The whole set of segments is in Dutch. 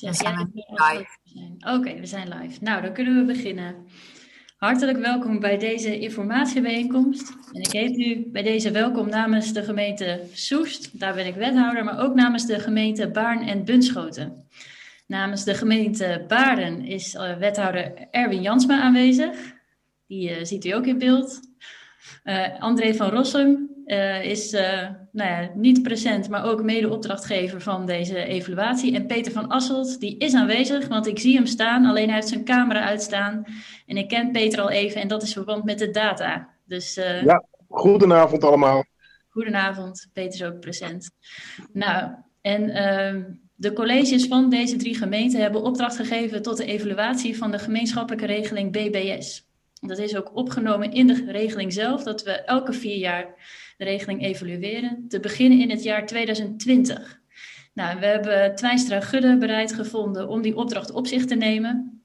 Ja, zijn live. Oké, we zijn live. Nou, dan kunnen we beginnen. Hartelijk welkom bij deze informatiebijeenkomst. En ik heet u bij deze welkom namens de gemeente Soest. Daar ben ik wethouder, maar ook namens de gemeente Baarn en Bunschoten. Namens de gemeente Baarn is uh, wethouder Erwin Jansma aanwezig. Die uh, ziet u ook in beeld. Uh, André van Rossum is nou ja, niet present, maar ook mede-opdrachtgever van deze evaluatie. En Peter van Asselt, die is aanwezig, want ik zie hem staan, alleen hij heeft zijn camera uitstaan. En ik ken Peter al even en dat is verband met de data. Dus, uh, ja, goedenavond allemaal. Goedenavond, Peter is ook present. Nou, en uh, de colleges van deze drie gemeenten hebben opdracht gegeven tot de evaluatie van de gemeenschappelijke regeling BBS. Dat is ook opgenomen in de regeling zelf, dat we elke vier jaar de regeling evalueren, te beginnen in het jaar 2020. Nou, we hebben Twijnstra Gudde bereid gevonden om die opdracht op zich te nemen.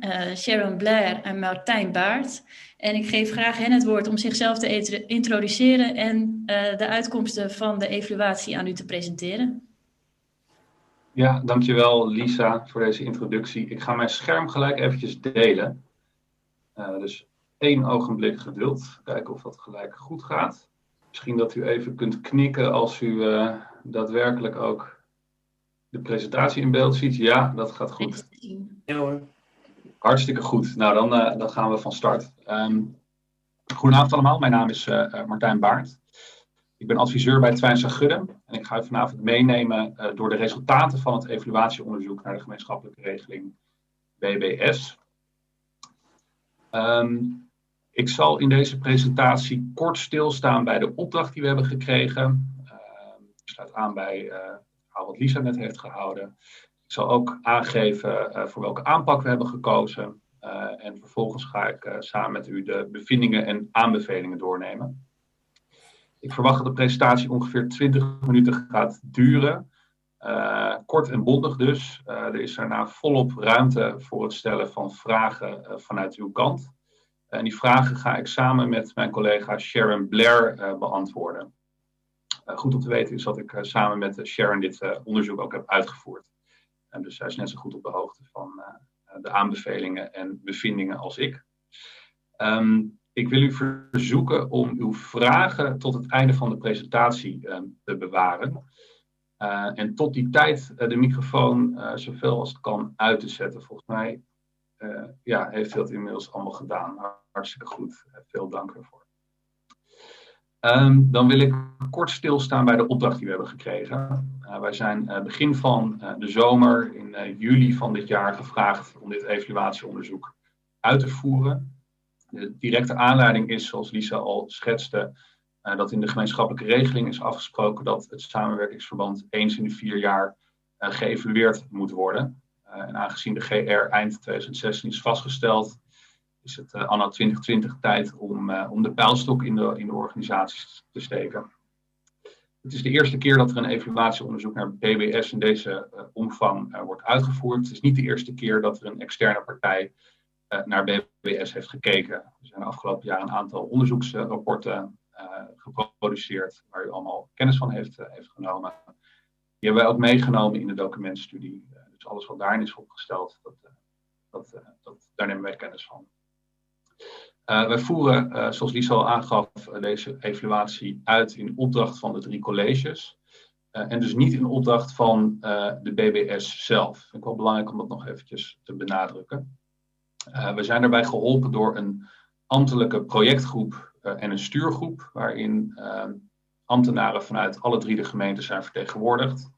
Uh, Sharon Blair en Martijn Baart. En ik geef graag hen het woord om zichzelf te introduceren en uh, de uitkomsten van de evaluatie aan u te presenteren. Ja, dankjewel Lisa voor deze introductie. Ik ga mijn scherm gelijk eventjes delen. Uh, dus één ogenblik geduld. Kijken of dat gelijk goed gaat. Misschien dat u even kunt knikken als u uh, daadwerkelijk ook de presentatie in beeld ziet. Ja, dat gaat goed. Ja hoor. Hartstikke goed. Nou, dan, uh, dan gaan we van start. Um, goedenavond allemaal. Mijn naam is uh, Martijn Baart. Ik ben adviseur bij Twijnse Gudde. En ik ga u vanavond meenemen door de resultaten van het evaluatieonderzoek naar de gemeenschappelijke regeling BBS. Um, ik zal in deze presentatie kort stilstaan bij de opdracht die we hebben gekregen. Uh, ik sluit aan bij verhaal wat Lisa net heeft gehouden. Ik zal ook aangeven uh, voor welke aanpak we hebben gekozen. en vervolgens ga ik samen met u de bevindingen en aanbevelingen doornemen. Ik verwacht dat de presentatie ongeveer 20 minuten gaat duren. kort en bondig dus. er is daarna volop ruimte voor het stellen van vragen vanuit uw kant. En die vragen ga ik samen met mijn collega Sharon Blair uh, beantwoorden. Uh, goed om te weten is dat ik samen met Sharon dit onderzoek ook heb uitgevoerd. Dus zij is net zo goed op de hoogte van de aanbevelingen en bevindingen als ik. Um, ik wil u verzoeken om uw vragen tot het einde van de presentatie te bewaren. en tot die tijd de microfoon zoveel als het kan uit te zetten. Volgens mij ja, heeft dat inmiddels allemaal gedaan. Hartstikke goed. Uh, veel dank ervoor. Um, dan wil ik kort stilstaan bij de opdracht die we hebben gekregen. Uh, wij zijn begin van de zomer in juli van dit jaar gevraagd om dit evaluatieonderzoek uit te voeren. De directe aanleiding is, zoals Lisa al schetste, dat in de gemeenschappelijke regeling is afgesproken dat het samenwerkingsverband eens in de vier jaar geëvalueerd moet worden. Eh, en aangezien de GR eind 2016 is vastgesteld, is het uh, anno 2020 tijd om, uh, om de pijlstok in de, in de organisaties te steken. Het is de eerste keer dat er een evaluatieonderzoek naar BBS in deze omvang wordt uitgevoerd. Het is niet de eerste keer dat er een externe partij naar BBS heeft gekeken. Er zijn de afgelopen jaar een aantal onderzoeksrapporten geproduceerd waar u allemaal kennis van heeft, heeft genomen. Die hebben wij ook meegenomen in de documentstudie dus alles wat daarin is opgesteld, dat, eh, eh, dat, daar nemen wij kennis van. Uh, wij voeren, zoals Lisa al aangaf, deze evaluatie uit in opdracht van de drie colleges. En dus niet in opdracht van de BBS zelf. Vind ik wel belangrijk om dat nog eventjes te benadrukken. we zijn daarbij geholpen door een ambtelijke projectgroep en een stuurgroep, waarin ambtenaren vanuit alle drie de gemeenten zijn vertegenwoordigd.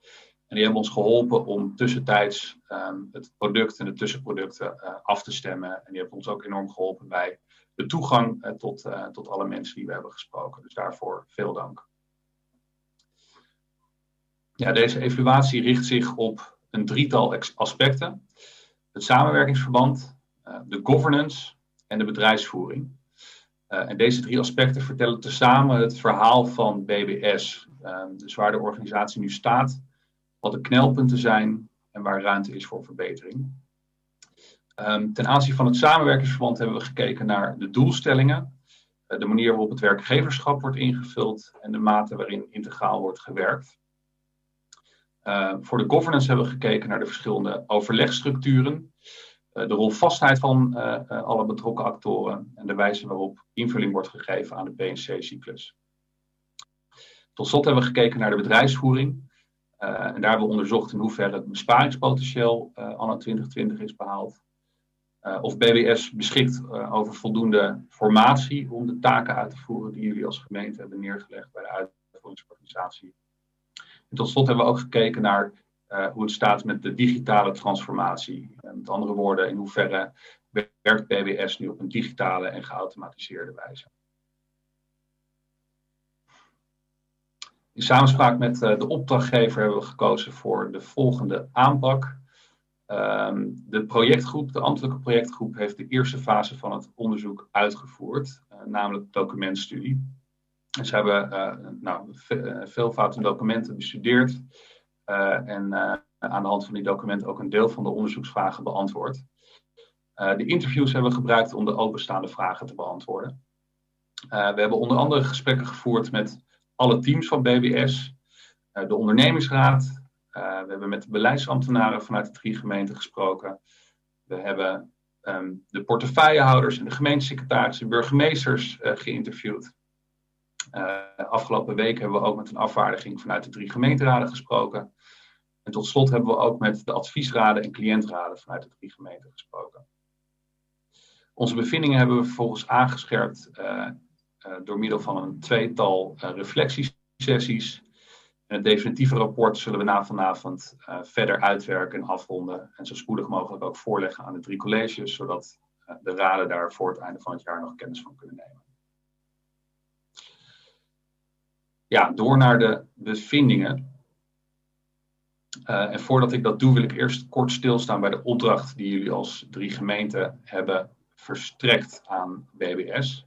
En die hebben ons geholpen om tussentijds um, het product en de tussenproducten uh, af te stemmen. En die hebben ons ook enorm geholpen bij de toegang uh, tot, uh, tot alle mensen die we hebben gesproken. Dus daarvoor veel dank. Ja, deze evaluatie richt zich op een drietal aspecten. Het samenwerkingsverband, de governance en de bedrijfsvoering. en deze drie aspecten vertellen tezamen het verhaal van BBS. Ehm, dus waar de organisatie nu staat wat de knelpunten zijn en waar ruimte is voor verbetering. Um, ten aanzien van het samenwerkingsverband hebben we gekeken naar de doelstellingen, uh, de manier waarop het werkgeverschap wordt ingevuld en de mate waarin integraal wordt gewerkt. voor de governance hebben we gekeken naar de verschillende overlegstructuren, de rolvastheid van alle betrokken actoren en de wijze waarop invulling wordt gegeven aan de PNC-cyclus. Tot slot hebben we gekeken naar de bedrijfsvoering. En daar hebben we onderzocht in hoeverre het besparingspotentieel anno 2020 is behaald. Uh, of BBS beschikt uh, over voldoende formatie om de taken uit te voeren die jullie als gemeente hebben neergelegd bij de uitvoeringsorganisatie. En tot slot hebben we ook gekeken naar uh, hoe het staat met de digitale transformatie. met andere woorden, in hoeverre werkt BBS nu op een digitale en geautomatiseerde wijze. In samenspraak met de opdrachtgever hebben we gekozen voor de volgende aanpak. Um, de projectgroep, de ambtelijke projectgroep, heeft de eerste fase van het onderzoek uitgevoerd, uh, namelijk documentstudie. En ze hebben uh, nou, eh, documenten bestudeerd en aan de hand van die documenten ook een deel van de onderzoeksvragen beantwoord. de interviews hebben we gebruikt om de openstaande vragen te beantwoorden. we hebben onder andere gesprekken gevoerd met alle teams van BBS, de ondernemingsraad, uh, we hebben met de beleidsambtenaren vanuit de drie gemeenten gesproken. We hebben um, de portefeuillehouders en de gemeentesecretarissen, burgemeesters uh, geïnterviewd. Afgelopen week hebben we ook met een afvaardiging vanuit de drie gemeenteraden gesproken. En tot slot hebben we ook met de adviesraden en cliëntraden vanuit de drie gemeenten gesproken. Onze bevindingen hebben we vervolgens aangescherpt door middel van een tweetal reflectiesessies en het definitieve rapport zullen we na vanavond uh, verder uitwerken en afronden. En zo spoedig mogelijk ook voorleggen aan de drie colleges, zodat de raden daar voor het einde van het jaar nog kennis van kunnen nemen. Ja, door naar de bevindingen. En voordat ik dat doe, wil ik eerst kort stilstaan bij de opdracht die jullie als drie gemeenten hebben verstrekt aan BBS.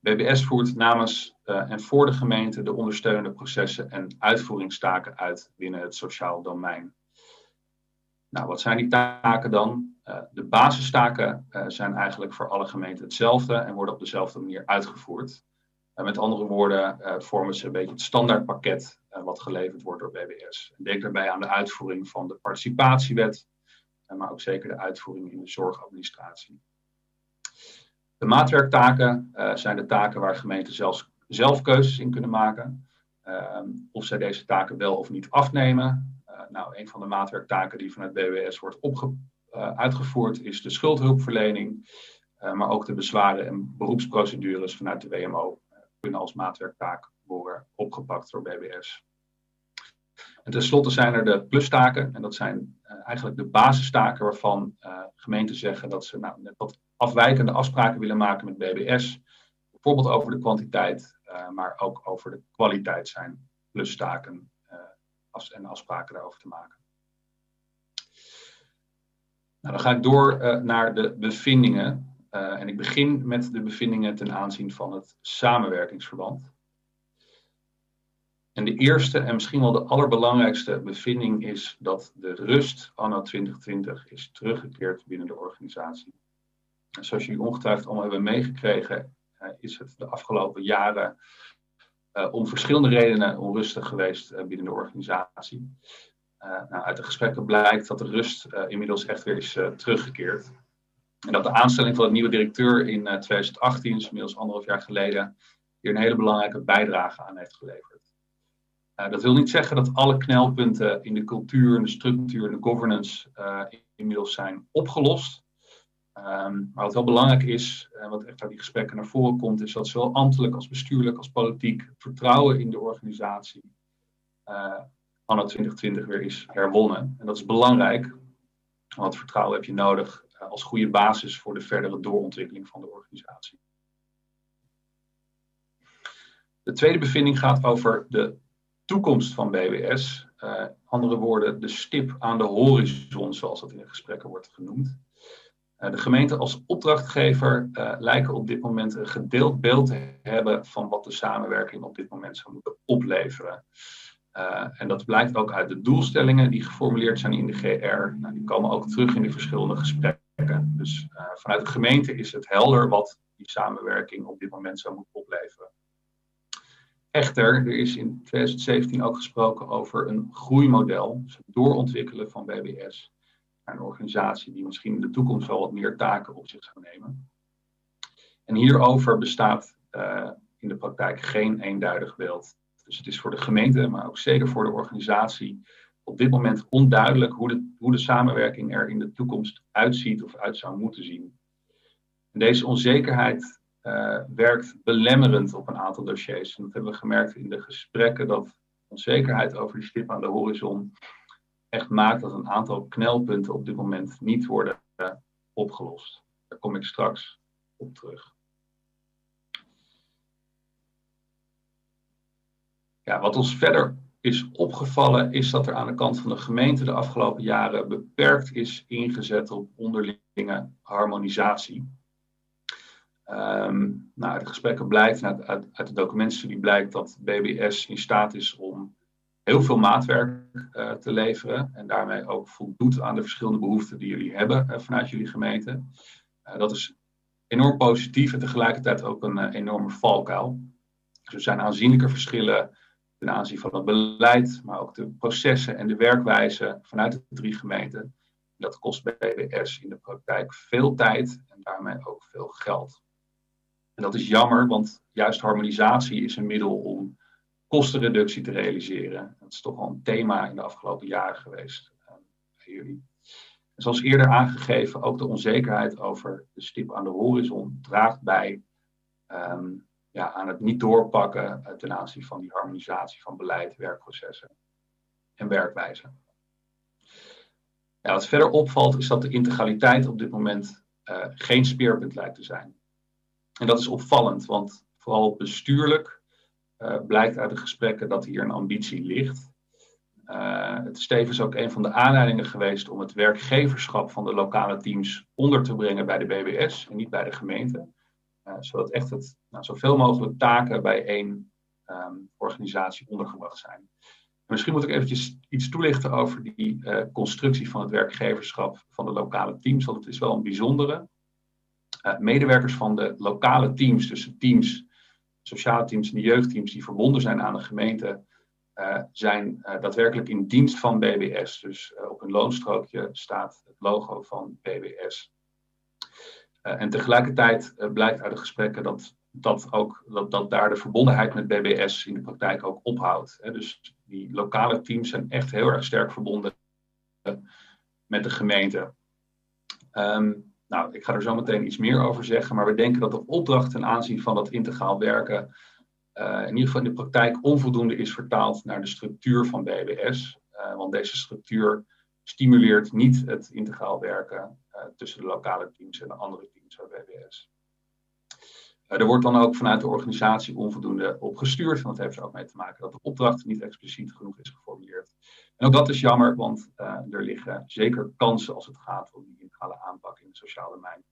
BBS voert namens uh, en voor de gemeente de ondersteunende processen en uitvoeringstaken uit binnen het sociaal domein. Nou, wat zijn die taken dan? Uh, de basistaken uh, zijn eigenlijk voor alle gemeenten hetzelfde en worden op dezelfde manier uitgevoerd. met andere woorden vormen ze een beetje het standaardpakket wat geleverd wordt door BBS. En denk daarbij aan de uitvoering van de participatiewet, maar ook zeker de uitvoering in de zorgadministratie. De maatwerktaken uh, zijn de taken waar gemeenten zelfs zelf keuzes in kunnen maken. Uh, of zij deze taken wel of niet afnemen. Uh, nou, een van de maatwerktaken die vanuit BWS wordt uh, uitgevoerd is de schuldhulpverlening. maar ook de bezwaren en beroepsprocedures vanuit de WMO kunnen als maatwerktaak worden opgepakt door BWS. En tenslotte zijn er de plustaken. En dat zijn eigenlijk de basistaken waarvan gemeenten zeggen dat ze nou, net wat afwijkende afspraken willen maken met BBS. Bijvoorbeeld over de kwantiteit, uh, maar ook over de kwaliteit zijn plustaken uh, en afspraken daarover te maken. Nou, dan ga ik door uh, naar de bevindingen. en ik begin met de bevindingen ten aanzien van het samenwerkingsverband. En de eerste en misschien wel de allerbelangrijkste bevinding is dat de rust anno 2020 is teruggekeerd binnen de organisatie zoals jullie ongetwijfeld allemaal hebben meegekregen, uh, is het de afgelopen jaren uh, om verschillende redenen onrustig geweest uh, binnen de organisatie. Nou, uit de gesprekken blijkt dat de rust inmiddels echt weer is teruggekeerd. En dat de aanstelling van de nieuwe directeur in 2018, dus inmiddels anderhalf jaar geleden, hier een hele belangrijke bijdrage aan heeft geleverd. dat wil niet zeggen dat alle knelpunten in de cultuur, de structuur en de governance inmiddels zijn opgelost. Um, maar wat wel belangrijk is, en wat echt uit die gesprekken naar voren komt, is dat zowel ambtelijk als bestuurlijk als politiek vertrouwen in de organisatie uh, anno 2020 weer is herwonnen. En dat is belangrijk, want vertrouwen heb je nodig uh, als goede basis voor de verdere doorontwikkeling van de organisatie. De tweede bevinding gaat over de toekomst van BWS. Andere woorden, de stip aan de horizon, zoals dat in de gesprekken wordt genoemd. Eh, de gemeenten als opdrachtgever uh, lijken op dit moment een gedeeld beeld te hebben van wat de samenwerking op dit moment zou moeten opleveren. Uh, en dat blijkt ook uit de doelstellingen die geformuleerd zijn in de GR. Nou, die komen ook terug in de verschillende gesprekken. Dus vanuit de gemeente is het helder wat die samenwerking op dit moment zou moeten opleveren. Echter, er is in 2017 ook gesproken over een groeimodel, dus het doorontwikkelen van BBS een organisatie die misschien in de toekomst wel wat meer taken op zich zou nemen. En hierover bestaat uh, in de praktijk geen eenduidig beeld. Dus het is voor de gemeente, maar ook zeker voor de organisatie, op dit moment onduidelijk hoe de, hoe de samenwerking er in de toekomst uitziet of uit zou moeten zien. En deze onzekerheid uh, werkt belemmerend op een aantal dossiers. En dat hebben we gemerkt in de gesprekken dat onzekerheid over die stip aan de horizon echt maakt dat een aantal knelpunten op dit moment niet worden uh, opgelost. Daar kom ik straks op terug. Ja, wat ons verder is opgevallen, is dat er aan de kant van de gemeente de afgelopen jaren beperkt is ingezet op onderlinge harmonisatie. Um, nou, uit de gesprekken blijkt, uit, uit, de documentenstudie blijkt dat BBS in staat is om heel veel maatwerk uh, te leveren en daarmee ook voldoet aan de verschillende behoeften die jullie hebben uh, vanuit jullie gemeente. Uh, dat is enorm positief en tegelijkertijd ook een enorme valkuil. Dus er zijn aanzienlijke verschillen ten aanzien van het beleid, maar ook de processen en de werkwijze vanuit de drie gemeenten. Dat kost BBS in de praktijk veel tijd en daarmee ook veel geld. En dat is jammer, want juist harmonisatie is een middel om kostenreductie te realiseren. Dat is toch wel een thema in de afgelopen jaren geweest uh, bij jullie. En zoals eerder aangegeven, ook de onzekerheid over de stip aan de horizon draagt bij um, ja, aan het niet doorpakken uh, ten aanzien van die harmonisatie van beleid, werkprocessen en werkwijze. Wat verder opvalt is dat de integraliteit op dit moment uh, geen speerpunt lijkt te zijn. En dat is opvallend, want vooral bestuurlijk blijkt uit de gesprekken dat hier een ambitie ligt. Uh, het is tevens ook een van de aanleidingen geweest om het werkgeverschap van de lokale teams onder te brengen bij de BBS en niet bij de gemeente. Uh, zodat echt het, nou, zoveel mogelijk taken bij één um, organisatie ondergebracht zijn. misschien moet ik eventjes iets toelichten over die constructie van het werkgeverschap van de lokale teams, want het is wel een bijzondere. Medewerkers van de lokale teams, dus teams, sociale teams en de jeugdteams die verbonden zijn aan de gemeente, uh, zijn uh, daadwerkelijk in dienst van BBS. Dus op een loonstrookje staat het logo van BBS. en tegelijkertijd blijkt uit de gesprekken dat, dat, ook, dat, dat daar de verbondenheid met BBS in de praktijk ook ophoudt. Hè. Dus die lokale teams zijn echt heel erg sterk verbonden met de gemeente. Um, nou, ik ga er zo meteen iets meer over zeggen, maar we denken dat de opdracht ten aanzien van dat integraal werken uh, in ieder geval in de praktijk onvoldoende is vertaald naar de structuur van BBS. Uh, want deze structuur stimuleert niet het integraal werken uh, tussen de lokale teams en de andere teams van BBS. er wordt dan ook vanuit de organisatie onvoldoende op gestuurd, want dat heeft er ook mee te maken dat de opdracht niet expliciet genoeg is geformuleerd. En ook dat is jammer, want er liggen zeker kansen als het gaat om die integrale aanpak in het sociale domein.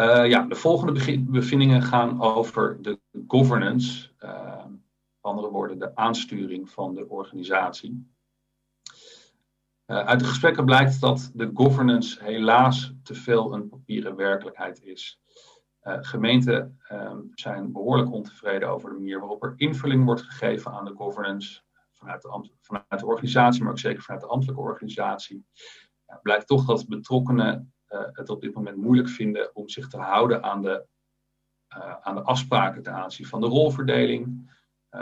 Uh, ja, de volgende bevindingen gaan over de governance, uh, andere woorden de aansturing van de organisatie. Uh, uit de gesprekken blijkt dat de governance helaas te veel een papieren werkelijkheid is. Gemeenten zijn behoorlijk ontevreden over de manier waarop er invulling wordt gegeven aan de governance vanuit de, vanuit de organisatie, maar ook zeker vanuit de ambtelijke organisatie, ja, blijkt toch dat betrokkenen uh, het op dit moment moeilijk vinden om zich te houden aan de, uh, aan de afspraken ten aanzien van de rolverdeling,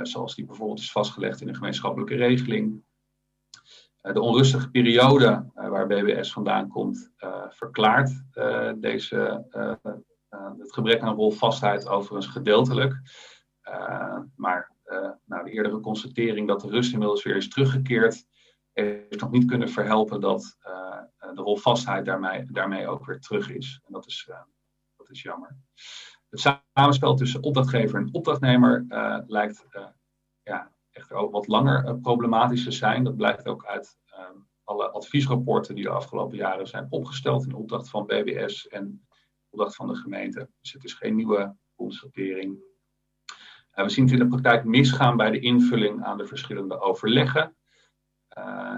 zoals die bijvoorbeeld is vastgelegd in de gemeenschappelijke regeling. de onrustige periode waar BBS vandaan komt, verklaart deze, het gebrek aan rolvastheid overigens gedeeltelijk. maar uh, nou, de eerdere constatering dat de rust inmiddels weer is teruggekeerd, heeft nog niet kunnen verhelpen dat de rolvastheid daarmee, daarmee ook weer terug is. En dat is, dat is jammer. Het samenspel tussen opdrachtgever en opdrachtnemer lijkt ja, echter ook wat langer problematisch te zijn. Dat blijkt ook uit alle adviesrapporten die de afgelopen jaren zijn opgesteld in opdracht van BBS en opdracht van de gemeente. Dus het is geen nieuwe constatering we zien het in de praktijk misgaan bij de invulling aan de verschillende overleggen.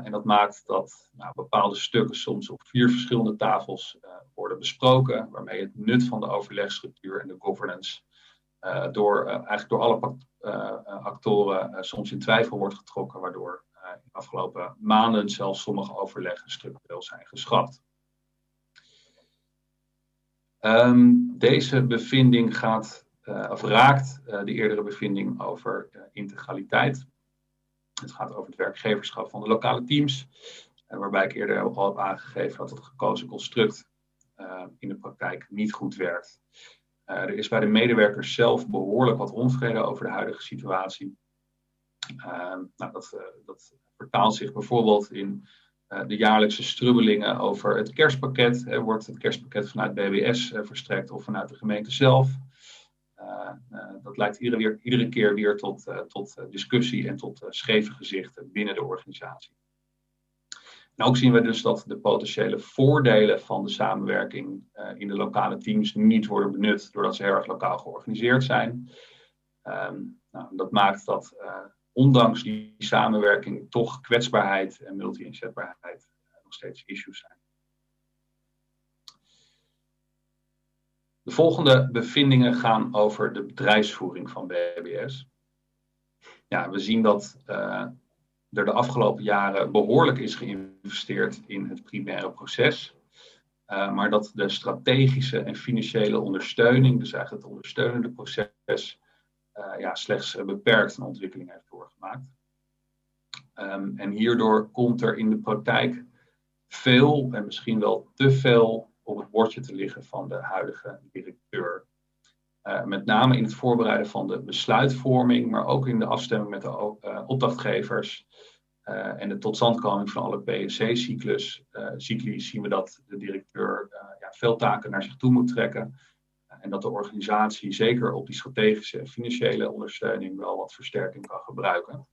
en dat maakt dat nou, bepaalde stukken soms op vier verschillende tafels worden besproken, waarmee het nut van de overlegstructuur en de governance door, eigenlijk door alle actoren soms in twijfel wordt getrokken, waardoor in de afgelopen maanden zelfs sommige overleggen structureel zijn geschrapt. Ehm, deze bevinding gaat, uh, of raakt uh, de eerdere bevinding over uh, integraliteit. Het gaat over het werkgeverschap van de lokale teams, waarbij ik eerder al heb aangegeven dat het gekozen construct in de praktijk niet goed werkt. er is bij de medewerkers zelf behoorlijk wat onvrede over de huidige situatie. Ehm, nou, dat, dat vertaalt zich bijvoorbeeld in eh, de jaarlijkse strubbelingen over het kerstpakket. Wordt het kerstpakket vanuit BWS eh, verstrekt of vanuit de gemeente zelf? Uh, dat leidt iedere, weer, iedere, keer weer tot, tot discussie en tot scheve gezichten binnen de organisatie. Ook zien we dus dat de potentiële voordelen van de samenwerking in de lokale teams niet worden benut doordat ze erg lokaal georganiseerd zijn. Um, nou, dat maakt dat ondanks die samenwerking toch kwetsbaarheid en multi-inzetbaarheid eh, nog steeds issues zijn. De volgende bevindingen gaan over de bedrijfsvoering van BBS. Ja, we zien dat uh, er de afgelopen jaren behoorlijk is geïnvesteerd in het primaire proces. Uh, maar dat de strategische en financiële ondersteuning, dus eigenlijk het ondersteunende proces, ja, slechts beperkt een ontwikkeling heeft doorgemaakt. Um, en hierdoor komt er in de praktijk veel en misschien wel te veel op het bordje te liggen van de huidige directeur. Uh, met name in het voorbereiden van de besluitvorming, maar ook in de afstemming met de opdrachtgevers en de totstandkoming van alle PSC-cyclus. cycli zien we dat de directeur ja, veel taken naar zich toe moet trekken. En dat de organisatie zeker op die strategische en financiële ondersteuning wel wat versterking kan gebruiken.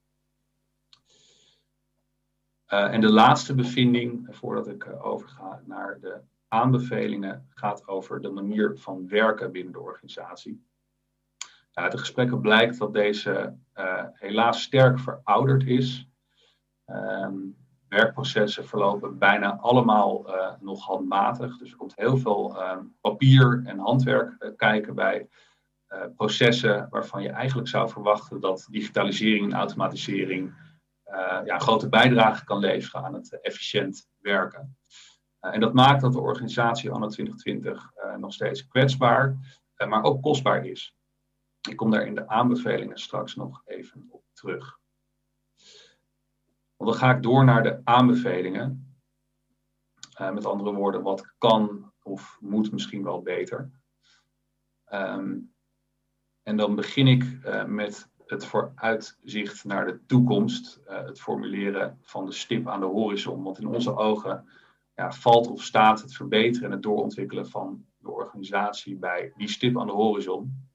Uh, en de laatste bevinding, voordat ik uh, overga naar de aanbevelingen, gaat over de manier van werken binnen de organisatie. Uit de gesprekken blijkt dat deze helaas sterk verouderd is. Ehm, werkprocessen verlopen bijna allemaal uh, nog handmatig. Dus er komt heel veel uh, papier en handwerk uh, kijken bij processen waarvan je eigenlijk zou verwachten dat digitalisering en automatisering ja, grote bijdrage kan leveren aan het efficiënt werken. en dat maakt dat de organisatie anno 2020 nog steeds kwetsbaar, maar ook kostbaar is. Ik kom daar in de aanbevelingen straks nog even op terug. Want dan ga ik door naar de aanbevelingen. Uh, met andere woorden, wat kan of moet misschien wel beter. Um, en dan begin ik uh, met het vooruitzicht naar de toekomst, uh, het formuleren van de stip aan de horizon. Want in onze ogen ja, valt of staat het verbeteren en het doorontwikkelen van de organisatie bij die stip aan de horizon.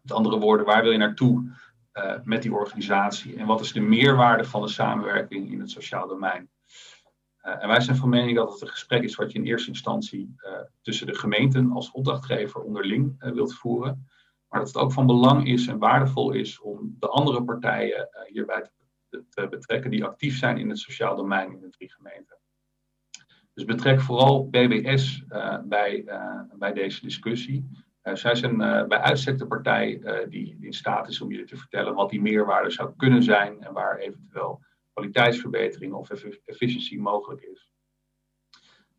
Met andere woorden, waar wil je naartoe uh, met die organisatie en wat is de meerwaarde van de samenwerking in het sociaal domein. Uh, en wij zijn van mening dat het een gesprek is wat je in eerste instantie uh, tussen de gemeenten als opdrachtgever onderling wilt voeren. Maar dat het ook van belang is en waardevol is om de andere partijen hierbij te, te, betrekken die actief zijn in het sociaal domein in de drie gemeenten. Dus betrek vooral BBS bij, bij deze discussie. Uh, zij zijn uh, bij uitstek de partij uh, die, in staat is om jullie te vertellen wat die meerwaarde zou kunnen zijn en waar eventueel kwaliteitsverbetering of efficiëntie mogelijk is.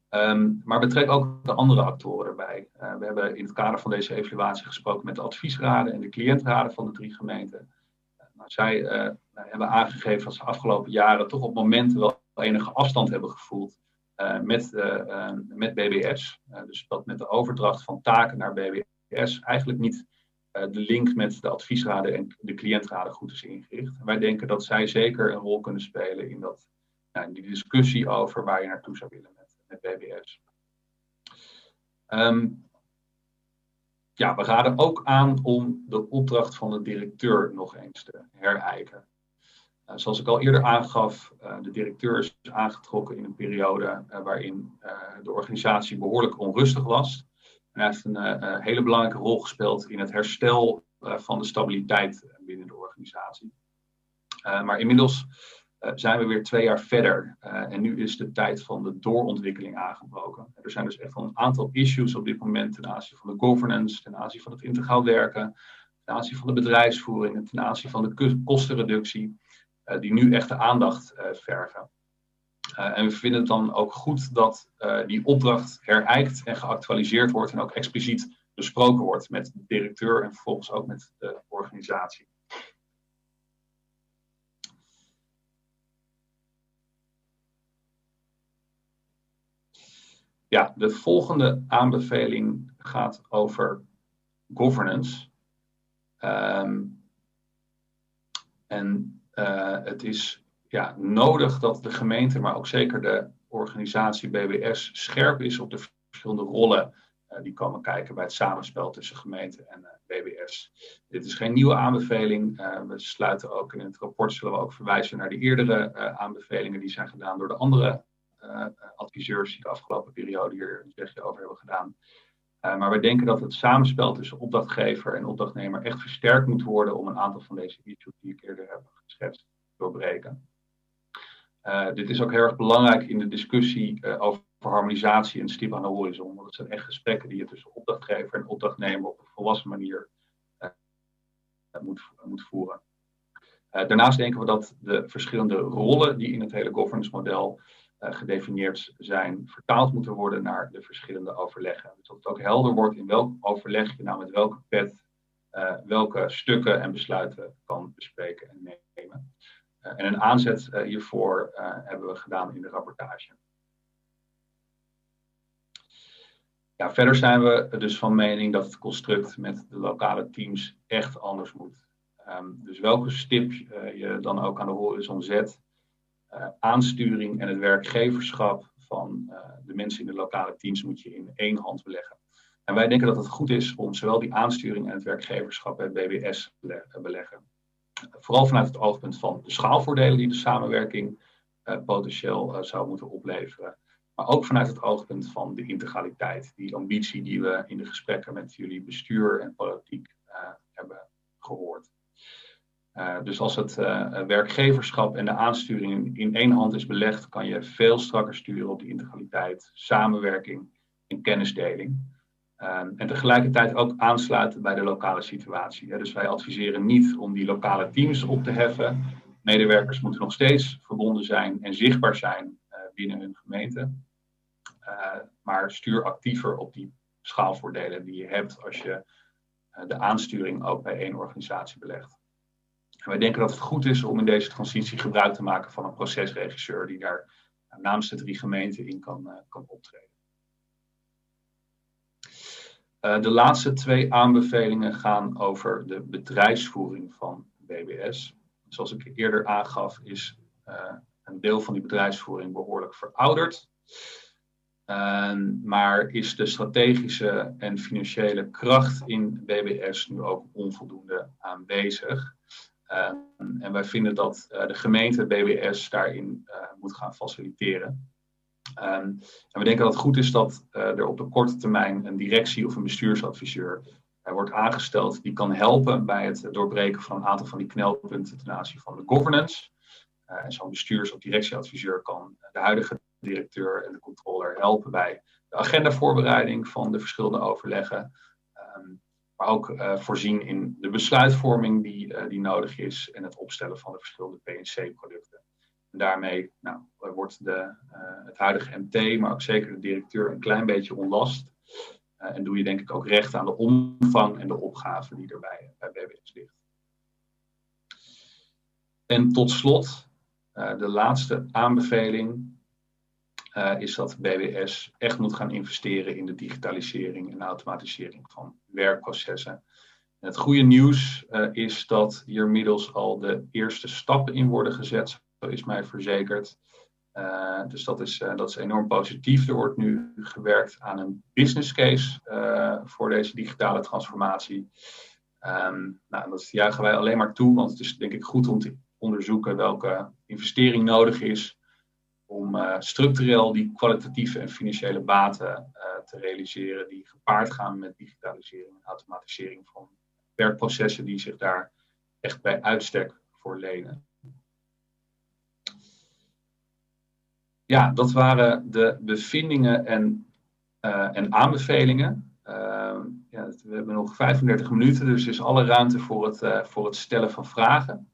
Um, maar betrek ook de andere actoren erbij. we hebben in het kader van deze evaluatie gesproken met de adviesraden en de cliëntraden van de drie gemeenten. Nou, zij hebben aangegeven dat ze afgelopen jaren toch op momenten wel enige afstand hebben gevoeld met, met BBS. dus dat met de overdracht van taken naar BBS eigenlijk niet uh, de link met de adviesraden en de cliëntraden goed is ingericht. wij denken dat zij zeker een rol kunnen spelen in, dat, nou, die discussie over waar je naartoe zou willen met, met BBS. Ehm, ja, we raden ook aan om de opdracht van de directeur nog eens te herijken. Uh, zoals ik al eerder aangaf, uh, de directeur is aangetrokken in een periode waarin de organisatie behoorlijk onrustig was hij heeft een uh, hele belangrijke rol gespeeld in het herstel uh, van de stabiliteit binnen de organisatie. Uh, maar inmiddels zijn we weer twee jaar verder. en nu is de tijd van de doorontwikkeling aangebroken. Er zijn dus echt wel een aantal issues op dit moment ten aanzien van de governance, ten aanzien van het integraal werken, ten aanzien van de bedrijfsvoering en ten aanzien van de kostenreductie, die nu echt de aandacht vergen. Uh, en we vinden het dan ook goed dat uh, die opdracht herijkt en geactualiseerd wordt en ook expliciet besproken wordt met de directeur en vervolgens ook met de organisatie. Ja, de volgende aanbeveling gaat over governance. Um, en uh, het is ja, nodig dat de gemeente, maar ook zeker de organisatie BBS, scherp is op de verschillende rollen uh, die komen kijken bij het samenspel tussen gemeente en eh, BBS. Dit is geen nieuwe aanbeveling. Uh, we sluiten ook in het rapport zullen we ook verwijzen naar de eerdere aanbevelingen die zijn gedaan door de andere adviseurs die de afgelopen periode hier een zegje over hebben gedaan. maar we denken dat het samenspel tussen opdrachtgever en opdrachtnemer echt versterkt moet worden om een aantal van deze issues die ik eerder heb geschetst doorbreken. Uh, dit is ook heel erg belangrijk in de discussie uh, over harmonisatie en stip aan de horizon. Want het zijn echt gesprekken die je tussen opdrachtgever en opdrachtnemer op een volwassen manier uh, moet, moet voeren. daarnaast denken we dat de verschillende rollen die in het hele governance model gedefinieerd zijn, vertaald moeten worden naar de verschillende overleggen. Dus dat het ook helder wordt in welk overleg je nou met welke pet welke stukken en besluiten kan bespreken en nemen. Eh, en een aanzet eh, hiervoor eh, hebben we gedaan in de rapportage. Verder zijn we dus van mening dat het construct met de lokale teams echt anders moet. Um, dus welke stip je dan ook aan de horizon zet, uh, aansturing en het werkgeverschap van de mensen in de lokale teams moet je in één hand beleggen. En wij denken dat het goed is om zowel die aansturing en het werkgeverschap bij BBS te beleggen. Vooral vanuit het oogpunt van de schaalvoordelen die de samenwerking uh, potentieel uh, zou moeten opleveren. Maar ook vanuit het oogpunt van de integraliteit, die ambitie die we in de gesprekken met jullie bestuur en politiek uh, hebben gehoord. dus als het werkgeverschap en de aansturing in één hand is belegd, kan je veel strakker sturen op die integraliteit, samenwerking en kennisdeling. Ehm, en tegelijkertijd ook aansluiten bij de lokale situatie. Dus wij adviseren niet om die lokale teams op te heffen. Medewerkers moeten nog steeds verbonden zijn en zichtbaar zijn uh, binnen hun gemeente. Uh, maar stuur actiever op die schaalvoordelen die je hebt als je uh, de aansturing ook bij één organisatie belegt. En wij denken dat het goed is om in deze transitie gebruik te maken van een procesregisseur die daar namens de drie gemeenten in kan, kan optreden. Uh, de laatste twee aanbevelingen gaan over de bedrijfsvoering van BBS. Zoals ik eerder aangaf, is uh, een deel van die bedrijfsvoering behoorlijk verouderd. Uh, maar is de strategische en financiële kracht in BBS nu ook onvoldoende aanwezig? en wij vinden dat de gemeente BBS daarin moet gaan faciliteren. Um, en we denken dat het goed is dat uh, er op de korte termijn een directie of een bestuursadviseur uh, wordt aangesteld die kan helpen bij het doorbreken van een aantal van die knelpunten ten aanzien van de governance. Uh, en zo'n bestuurs- of directieadviseur kan de huidige directeur en de controller helpen bij de agendavoorbereiding van de verschillende overleggen. Um, maar ook voorzien in de besluitvorming die, die nodig is en het opstellen van de verschillende PNC-producten. En daarmee nou, wordt de, uh, het huidige MT, maar ook zeker de directeur, een klein beetje ontlast. Uh, en doe je denk ik ook recht aan de omvang en de opgave die er bij, BBS ligt. En tot slot, uh, de laatste aanbeveling is dat BBS echt moet gaan investeren in de digitalisering en automatisering van werkprocessen. En het goede nieuws is dat hier inmiddels al de eerste stappen in worden gezet is mij verzekerd. Uh, dus dat is, uh, dat is enorm positief. Er wordt nu gewerkt aan een business case uh, voor deze digitale transformatie. Um, nou, dat juichen wij alleen maar toe, want het is denk ik goed om te onderzoeken welke investering nodig is om structureel die kwalitatieve en financiële baten te realiseren die gepaard gaan met digitalisering en automatisering van werkprocessen die zich daar echt bij uitstek voor lenen. Ja, dat waren de bevindingen en, en aanbevelingen. ja, we hebben nog 35 minuten, dus is alle ruimte voor het, voor het stellen van vragen.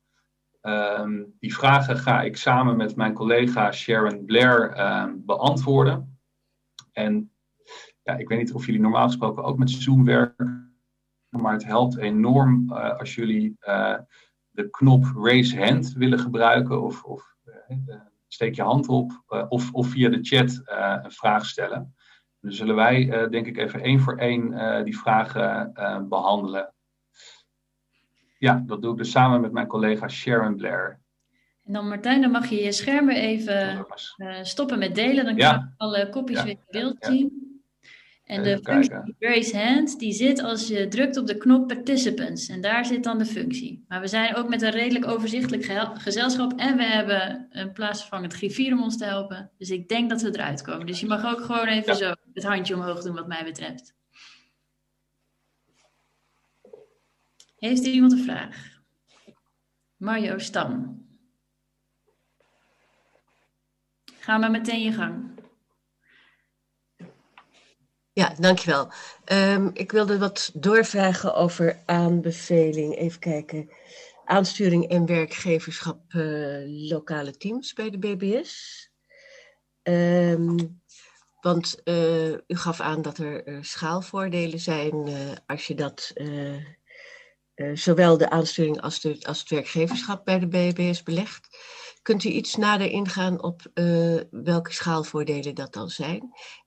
Ehm, die vragen ga ik samen met mijn collega Sharon Blair ehm, beantwoorden. En ja, ik weet niet of jullie normaal gesproken ook met Zoom werken, maar het helpt enorm uh, als jullie de knop Raise Hand willen gebruiken of, of steek je hand op of, of via de chat een vraag stellen. Dan zullen wij denk ik even één voor één die vragen behandelen. Ja, dat doe ik dus samen met mijn collega Sharon Blair. En dan Martijn, dan mag je je scherm weer even stoppen met delen. Dan kan je alle kopjes weer in beeld zien. En de functie Raise Hand, die zit als je drukt op de knop Participants. En daar zit dan de functie. Maar we zijn ook met een redelijk overzichtelijk gezelschap. En we hebben een plaatsvervangend griffier om ons te helpen. Dus ik denk dat we eruit komen. Dus je mag ook gewoon even zo het handje omhoog doen wat mij betreft. Heeft er iemand een vraag? Mario Stam. Ga maar meteen je gang. Ja, dankjewel. Um, ik wilde wat doorvragen over aanbeveling. Even kijken. Aansturing en werkgeverschap uh, lokale teams bij de BBS. Ehm, want uh, u gaf aan dat er uh, schaalvoordelen zijn als je dat zowel de aansturing als, als het werkgeverschap bij de BBS belegt. Kunt u iets nader ingaan op uh, welke schaalvoordelen dat dan zijn?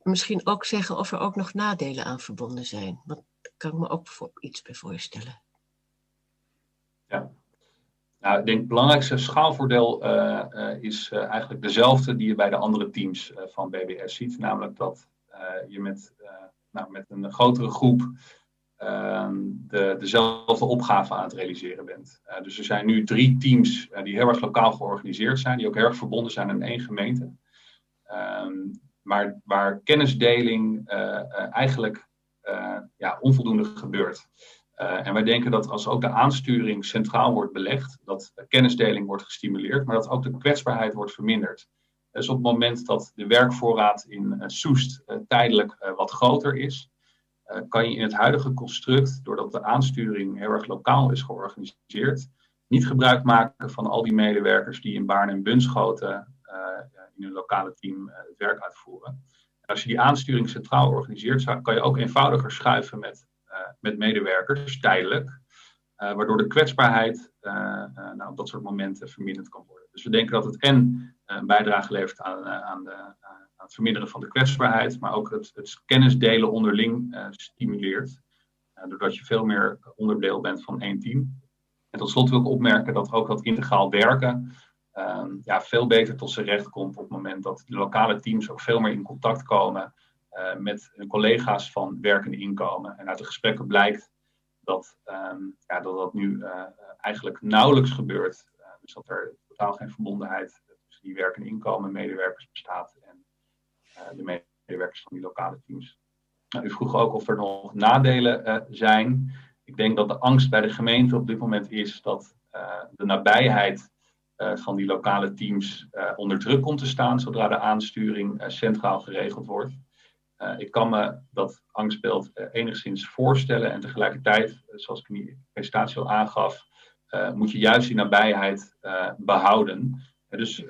En misschien ook zeggen of er ook nog nadelen aan verbonden zijn. Want daar kan ik me ook voor, iets bij voorstellen. Ja, nou, ik denk het belangrijkste schaalvoordeel uh, uh, is eigenlijk dezelfde die je bij de andere teams van BBS ziet. Namelijk dat je met, nou, met een grotere groep de, dezelfde opgave aan het realiseren bent. Uh, dus er zijn nu drie teams uh, die heel erg lokaal georganiseerd zijn, die ook heel erg verbonden zijn aan één gemeente. Um, maar waar kennisdeling uh, eigenlijk ja, onvoldoende gebeurt. en wij denken dat als ook de aansturing centraal wordt belegd, dat kennisdeling wordt gestimuleerd, maar dat ook de kwetsbaarheid wordt verminderd. Dus op het moment dat de werkvoorraad in Soest tijdelijk wat groter is, eh, kan je in het huidige construct, doordat de aansturing heel erg lokaal is georganiseerd, niet gebruik maken van al die medewerkers die in Baarn en Bunschoten uh, in hun lokale team uh, het werk uitvoeren. En als je die aansturing centraal organiseert, kan je ook eenvoudiger schuiven met, met medewerkers, tijdelijk, waardoor de kwetsbaarheid nou, op dat soort momenten verminderd kan worden. Dus we denken dat het en een bijdrage levert aan, aan de het verminderen van de kwetsbaarheid, maar ook het, het kennisdelen onderling uh, stimuleert. Uh, doordat je veel meer onderdeel bent van één team. En tot slot wil ik opmerken dat ook dat integraal werken uh, ja, veel beter tot zijn recht komt op het moment dat de lokale teams ook veel meer in contact komen uh, met collega's van werkende inkomen. En uit de gesprekken blijkt dat um, ja, dat, nu eigenlijk nauwelijks gebeurt. dus dat er totaal geen verbondenheid tussen die werkende inkomen medewerkers bestaat eh, de medewerkers van die lokale teams. Nou, u vroeg ook of er nog nadelen uh, zijn. Ik denk dat de angst bij de gemeente op dit moment is dat uh, de nabijheid van die lokale teams onder druk komt te staan zodra de aansturing centraal geregeld wordt. ik kan me dat angstbeeld enigszins voorstellen en tegelijkertijd, zoals ik in die presentatie al aangaf, moet je juist die nabijheid behouden. dus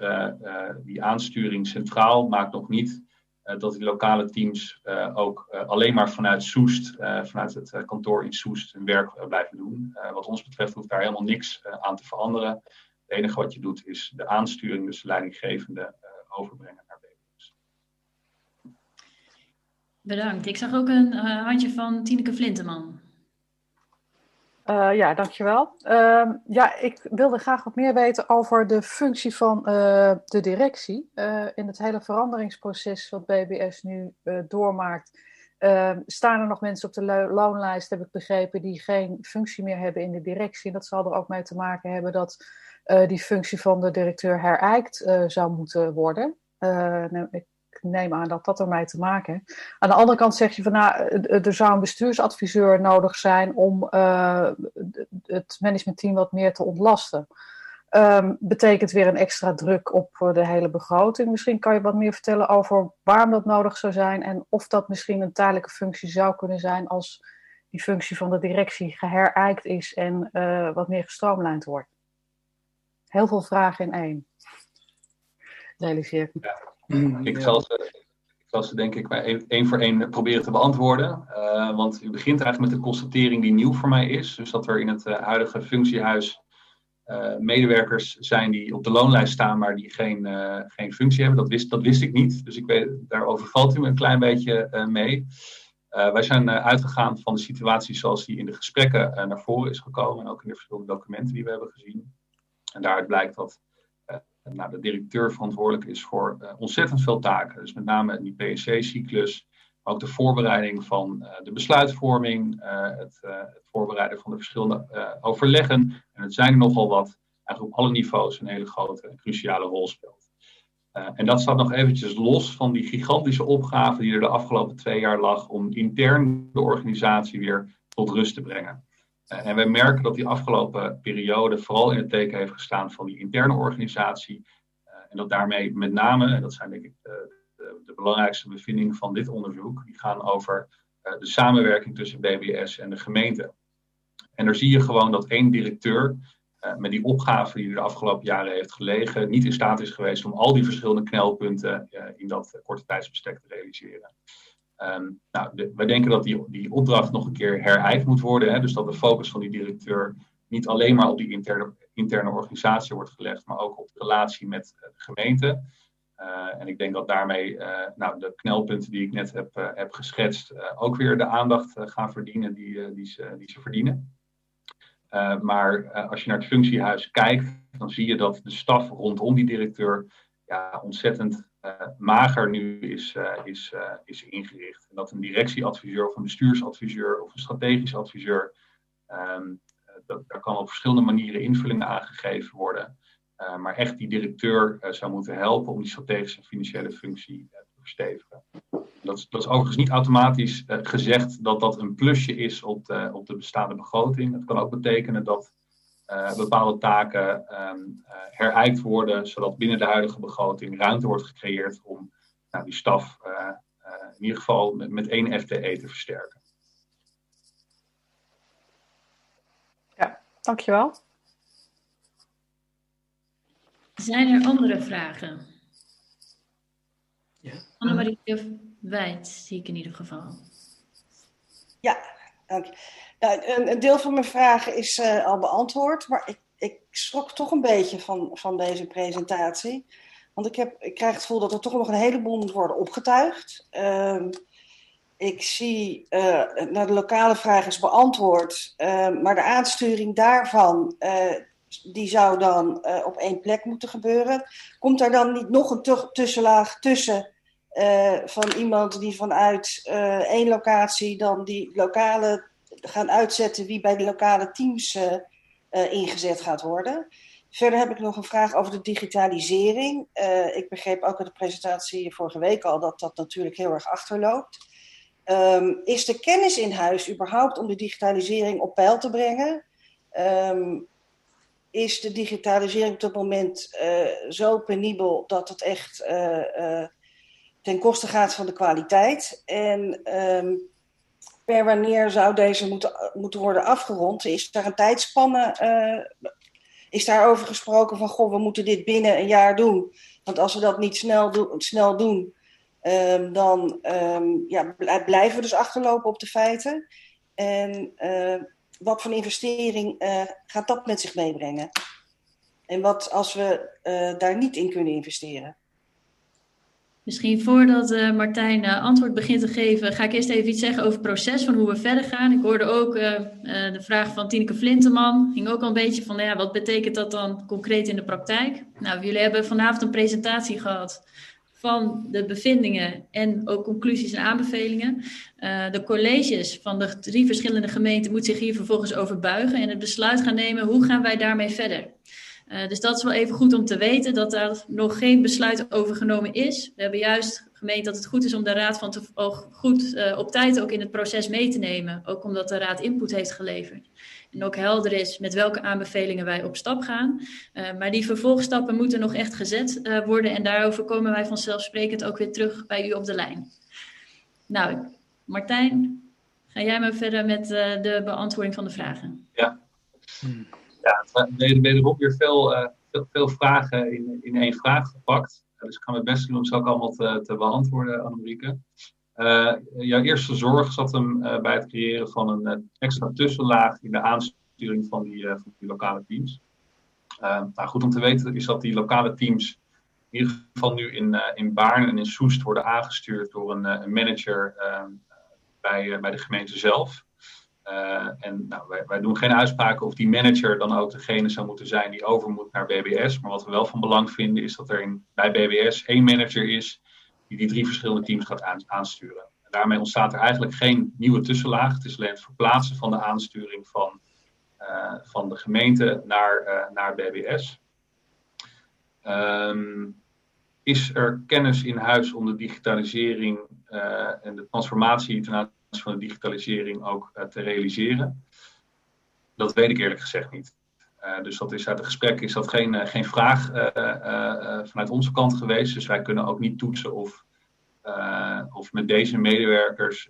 die aansturing centraal maakt nog niet eh, dat die lokale teams eh, ook eh, alleen maar vanuit Soest, vanuit het kantoor in Soest, hun werk blijven doen. wat ons betreft hoeft daar helemaal niks aan te veranderen. Het enige wat je doet is de aansturing, dus de leidinggevende, overbrengen naar BBS. Bedankt. Ik zag ook een handje van Tineke Flinteman. Uh, ja, dankjewel. Uh, ja, ik wilde graag wat meer weten over de functie van uh, de directie uh, in het hele veranderingsproces wat BBS nu doormaakt. Ehm, staan er nog mensen op de loonlijst, heb ik begrepen, die geen functie meer hebben in de directie. En dat zal er ook mee te maken hebben dat die functie van de directeur herijkt zou moeten worden. Nou, ik neem aan dat dat ermee te maken heeft. Aan de andere kant zeg je van nou, er zou een bestuursadviseur nodig zijn om uh, het managementteam wat meer te ontlasten. Um, betekent weer een extra druk op de hele begroting. Misschien kan je wat meer vertellen over waarom dat nodig zou zijn en of dat misschien een tijdelijke functie zou kunnen zijn als die functie van de directie geherijkt is en wat meer gestroomlijnd wordt. Heel veel vragen in één. Realiseer ik. Ja. Ik zal ze, ik zal ze denk ik maar één voor één proberen te beantwoorden. Uh, want u begint eigenlijk met de constatering die nieuw voor mij is. Dus dat er in het uh, huidige functiehuis uh, medewerkers zijn die op de loonlijst staan, maar die geen, uh, geen functie hebben. Dat wist, dat wist ik niet. Dus ik weet, daarover valt u me een klein beetje uh, mee. wij zijn uitgegaan van de situatie zoals die in de gesprekken naar voren is gekomen. En ook in de verschillende documenten die we hebben gezien. En daaruit blijkt dat nou, de directeur verantwoordelijk is voor ontzettend veel taken. Dus met name die PSC-cyclus, ook de voorbereiding van uh, de besluitvorming, het, het, voorbereiden van de verschillende overleggen. En het zijn er nogal wat, eigenlijk op alle niveaus een hele grote en cruciale rol speelt. en dat staat nog eventjes los van die gigantische opgave die er de afgelopen twee jaar lag om intern de organisatie weer tot rust te brengen. En we merken dat die afgelopen periode vooral in het teken heeft gestaan van die interne organisatie. en dat daarmee met name, en dat zijn denk ik de, de, belangrijkste bevindingen van dit onderzoek, die gaan over uh, de samenwerking tussen BBS en de gemeente. En daar zie je gewoon dat één directeur met die opgave die er de afgelopen jaren heeft gelegen, niet in staat is geweest om al die verschillende knelpunten in dat korte tijdsbestek te realiseren. Um, nou, wij denken dat die, die opdracht nog een keer herijkt moet worden. Hè, dus dat de focus van die directeur niet alleen maar op die interne, interne organisatie wordt gelegd, maar ook op de relatie met de gemeente. Uh, en ik denk dat daarmee uh, nou, de knelpunten die ik net heb, uh, heb geschetst ook weer de aandacht gaan verdienen die, die, die ze verdienen. maar als je naar het functiehuis kijkt, dan zie je dat de staf rondom die directeur ontzettend mager nu is, is, is ingericht. En dat een directieadviseur of een bestuursadviseur of een strategisch adviseur, um, dat, daar kan op verschillende manieren invulling aangegeven worden. Uh, maar echt die directeur zou moeten helpen om die strategische financiële functie te verstevigen. Dat is, dat is, overigens niet automatisch gezegd dat dat een plusje is op de, op de bestaande begroting. Het kan ook betekenen dat bepaalde taken um, herijkt worden, zodat binnen de huidige begroting ruimte wordt gecreëerd om nou, die staf in ieder geval met, met één FTE te versterken. Ja, dankjewel. Zijn er andere vragen? Ja. Annemarie Wijd zie ik in ieder geval. Ja, Nou, een, deel van mijn vragen is uh, al beantwoord, maar ik, ik schrok toch een beetje van, van deze presentatie. Want ik, heb, ik krijg het gevoel dat er toch nog een heleboel moet worden opgetuigd. Uh, ik zie, uh, de lokale vraag is beantwoord, ehm, maar de aansturing daarvan, eh, die zou dan op één plek moeten gebeuren. Komt er dan niet nog een tussenlaag tussen uh, van iemand die vanuit uh, één locatie dan die lokale gaan uitzetten wie bij de lokale teams ingezet gaat worden? Verder heb ik nog een vraag over de digitalisering. ik begreep ook uit de presentatie vorige week al dat dat natuurlijk heel erg achterloopt. Um, is de kennis in huis überhaupt om de digitalisering op peil te brengen? Um, is de digitalisering op dit moment zo penibel dat het echt ten koste gaat van de kwaliteit. En um, per wanneer zou deze moeten, moeten worden afgerond? Is daar een tijdspanne? is daarover gesproken van, goh, we moeten dit binnen een jaar doen. Want als we dat niet snel, do snel doen, um, dan um, ja, blijven we dus achterlopen op de feiten. En wat voor investering uh, gaat dat met zich meebrengen? En wat als we uh, daar niet in kunnen investeren? Misschien voordat uh, Martijn antwoord begint te geven, ga ik eerst even iets zeggen over het proces van hoe we verder gaan. Ik hoorde ook de vraag van Tineke Flinteman. Ging ook al een beetje van, ja, wat betekent dat dan concreet in de praktijk? Nou, jullie hebben vanavond een presentatie gehad van de bevindingen en ook conclusies en aanbevelingen. De colleges van de drie verschillende gemeenten moeten zich hier vervolgens over buigen en het besluit gaan nemen hoe gaan wij daarmee verder. Uh, dus dat is wel even goed om te weten dat er nog geen besluit over genomen is. We hebben juist gemeend dat het goed is om de raad van te, goed uh, op tijd ook in het proces mee te nemen. Ook omdat de raad input heeft geleverd. en ook helder is met welke aanbevelingen wij op stap gaan. maar die vervolgstappen moeten nog echt gezet worden en daarover komen wij vanzelfsprekend ook weer terug bij u op de lijn. Nou, Martijn, ga jij maar verder met de beantwoording van de vragen. Ja, ja wederom weer veel, veel, veel vragen in, in één vraag gepakt. Dus ik ga mijn best doen om ze ook allemaal te, te beantwoorden, Annemieke. Uh, jouw eerste zorg zat hem uh, bij het creëren van een uh, extra tussenlaag in de aansturing van die, van die lokale teams. nou, goed om te weten is dat die lokale teams in ieder geval nu in, in Baarn en in Soest worden aangestuurd door een, een manager bij, bij de gemeente zelf. En nou, wij, wij, doen geen uitspraken of die manager dan ook degene zou moeten zijn die over moet naar BBS. Maar wat we wel van belang vinden is dat er in, bij BBS één manager is die die drie verschillende teams gaat aansturen. En daarmee ontstaat er eigenlijk geen nieuwe tussenlaag. Het is alleen het verplaatsen van de aansturing van, uh, van de gemeente naar, uh, naar BBS. Ehm, is er kennis in huis om de digitalisering en de transformatie ten van de digitalisering ook te realiseren? Dat weet ik eerlijk gezegd niet. Uh, dus dat is uit het gesprek is dat geen, uh, geen vraag vanuit onze kant geweest. Dus wij kunnen ook niet toetsen of, of met deze medewerkers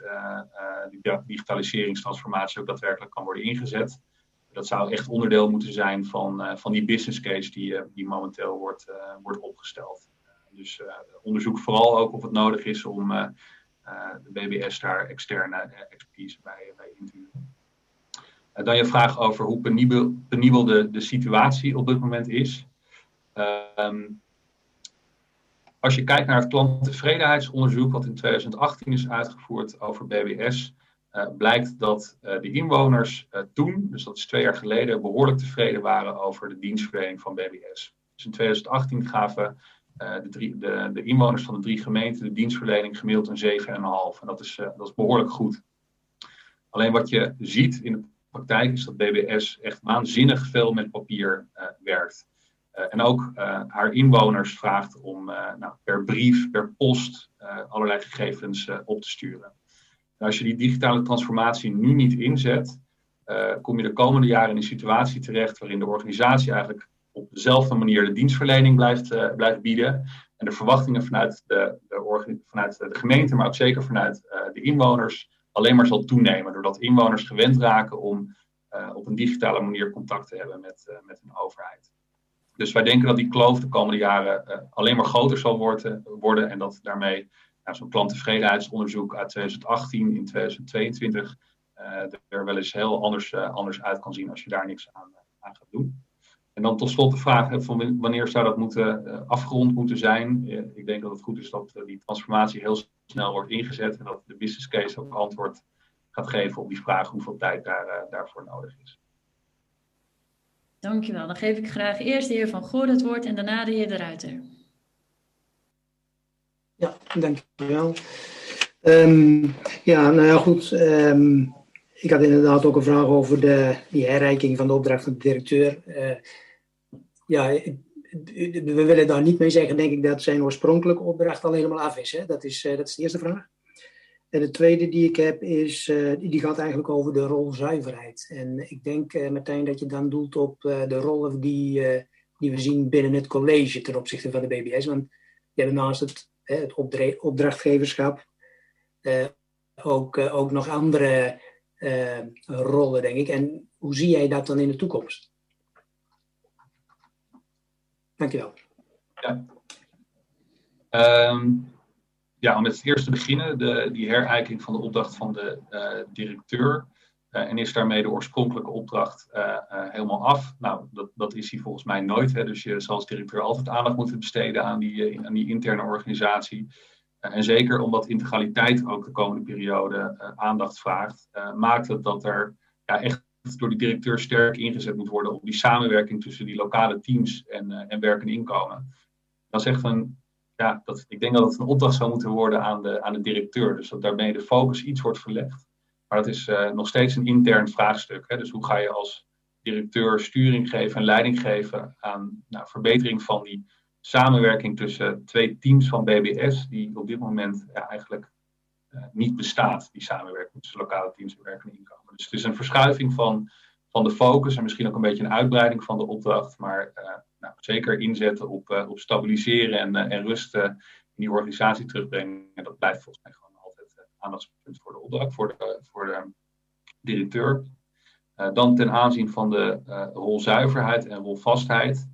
die digitaliseringstransformatie ook daadwerkelijk kan worden ingezet. Dat zou echt onderdeel moeten zijn van, van die business case die, die momenteel wordt, wordt opgesteld. dus onderzoek vooral ook of het nodig is om de BBS daar externe expertise bij, bij in te huren. Eh, dan je vraag over hoe penibel, penibel de, de situatie op dit moment is. Ehm, als je kijkt naar het klanttevredenheidsonderzoek wat in 2018 is uitgevoerd over BBS, eh, blijkt dat de inwoners toen, dus dat is twee jaar geleden, behoorlijk tevreden waren over de dienstverlening van BBS. Dus in 2018 gaven de, drie, de, de, inwoners van de drie gemeenten de dienstverlening gemiddeld een 7,5. En dat is, dat is behoorlijk goed. Alleen wat je ziet in het praktijk is dat BBS echt waanzinnig veel met papier uh, werkt. En ook haar inwoners vraagt om nou, per brief, per post allerlei gegevens op te sturen. En als je die digitale transformatie nu niet inzet, kom je de komende jaren in een situatie terecht waarin de organisatie eigenlijk op dezelfde manier de dienstverlening blijft, blijft bieden. En de verwachtingen vanuit de, de, vanuit de gemeente, maar ook zeker vanuit de inwoners, alleen maar zal toenemen. Doordat inwoners gewend raken om uh, op een digitale manier contact te hebben met, met een overheid. Dus wij denken dat die kloof de komende jaren alleen maar groter zal worden, worden en dat daarmee nou, zo'n klanttevredenheidsonderzoek uit 2018 in 2022 er wel eens heel anders, anders uit kan zien als je daar niks aan, aan gaat doen. En dan tot slot de vraag van wanneer zou dat moeten, afgerond moeten zijn. ik denk dat het goed is dat die transformatie heel snel wordt ingezet en dat de business case ook antwoord gaat geven op die vraag hoeveel tijd daar, uh, daarvoor nodig is. Dankjewel. Dan geef ik graag eerst de heer Van Goor het woord en daarna de heer De Ruiter. Ja, dankjewel. Um, ja, nou ja, goed. Um, ik had inderdaad ook een vraag over de, die herreiking van de opdracht van de directeur. Uh, ja, we willen daar niet mee zeggen, denk ik, dat zijn oorspronkelijke opdracht al helemaal af is. Hè? Dat, is uh, dat is de eerste vraag. En de tweede die ik heb, is, uh, die gaat eigenlijk over de rolzuiverheid. En ik denk, uh, Martijn, dat je dan doelt op de rollen die, die we zien binnen het college ten opzichte van de BBS. Want je hebt naast het, het opdrachtgeverschap ook, ook nog andere rollen, denk ik. En hoe zie jij dat dan in de toekomst? Dankjewel. Ja. Um ja, om met het eerste te beginnen, de, die herijking van de opdracht van de uh, directeur. Uh, en is daarmee de oorspronkelijke opdracht helemaal af? Nou, dat, dat is hij volgens mij nooit. Hè? Dus je zal als directeur altijd aandacht moeten besteden aan die, aan die interne organisatie. En zeker omdat integraliteit ook de komende periode aandacht vraagt, maakt het dat er ja, echt door die directeur sterk ingezet moet worden op die samenwerking tussen die lokale teams en, en werk en inkomen. Dat is echt een ja, dat, ik denk dat het een opdracht zou moeten worden aan de, aan de directeur. Dus dat daarmee de focus iets wordt verlegd. Maar dat is nog steeds een intern vraagstuk. Hè? Dus hoe ga je als directeur sturing geven en leiding geven aan nou, verbetering van die samenwerking tussen twee teams van BBS, die op dit moment eigenlijk uh, niet bestaat, die samenwerking tussen lokale teams en werkende inkomen. Dus het is een verschuiving van, van de focus en misschien ook een beetje een uitbreiding van de opdracht. Maar nou, zeker inzetten op, op stabiliseren en, en rust in die organisatie terugbrengen. En dat blijft volgens mij gewoon altijd aandachtspunt voor de opdracht, voor de, voor de directeur. dan ten aanzien van de rolzuiverheid en rolvastheid.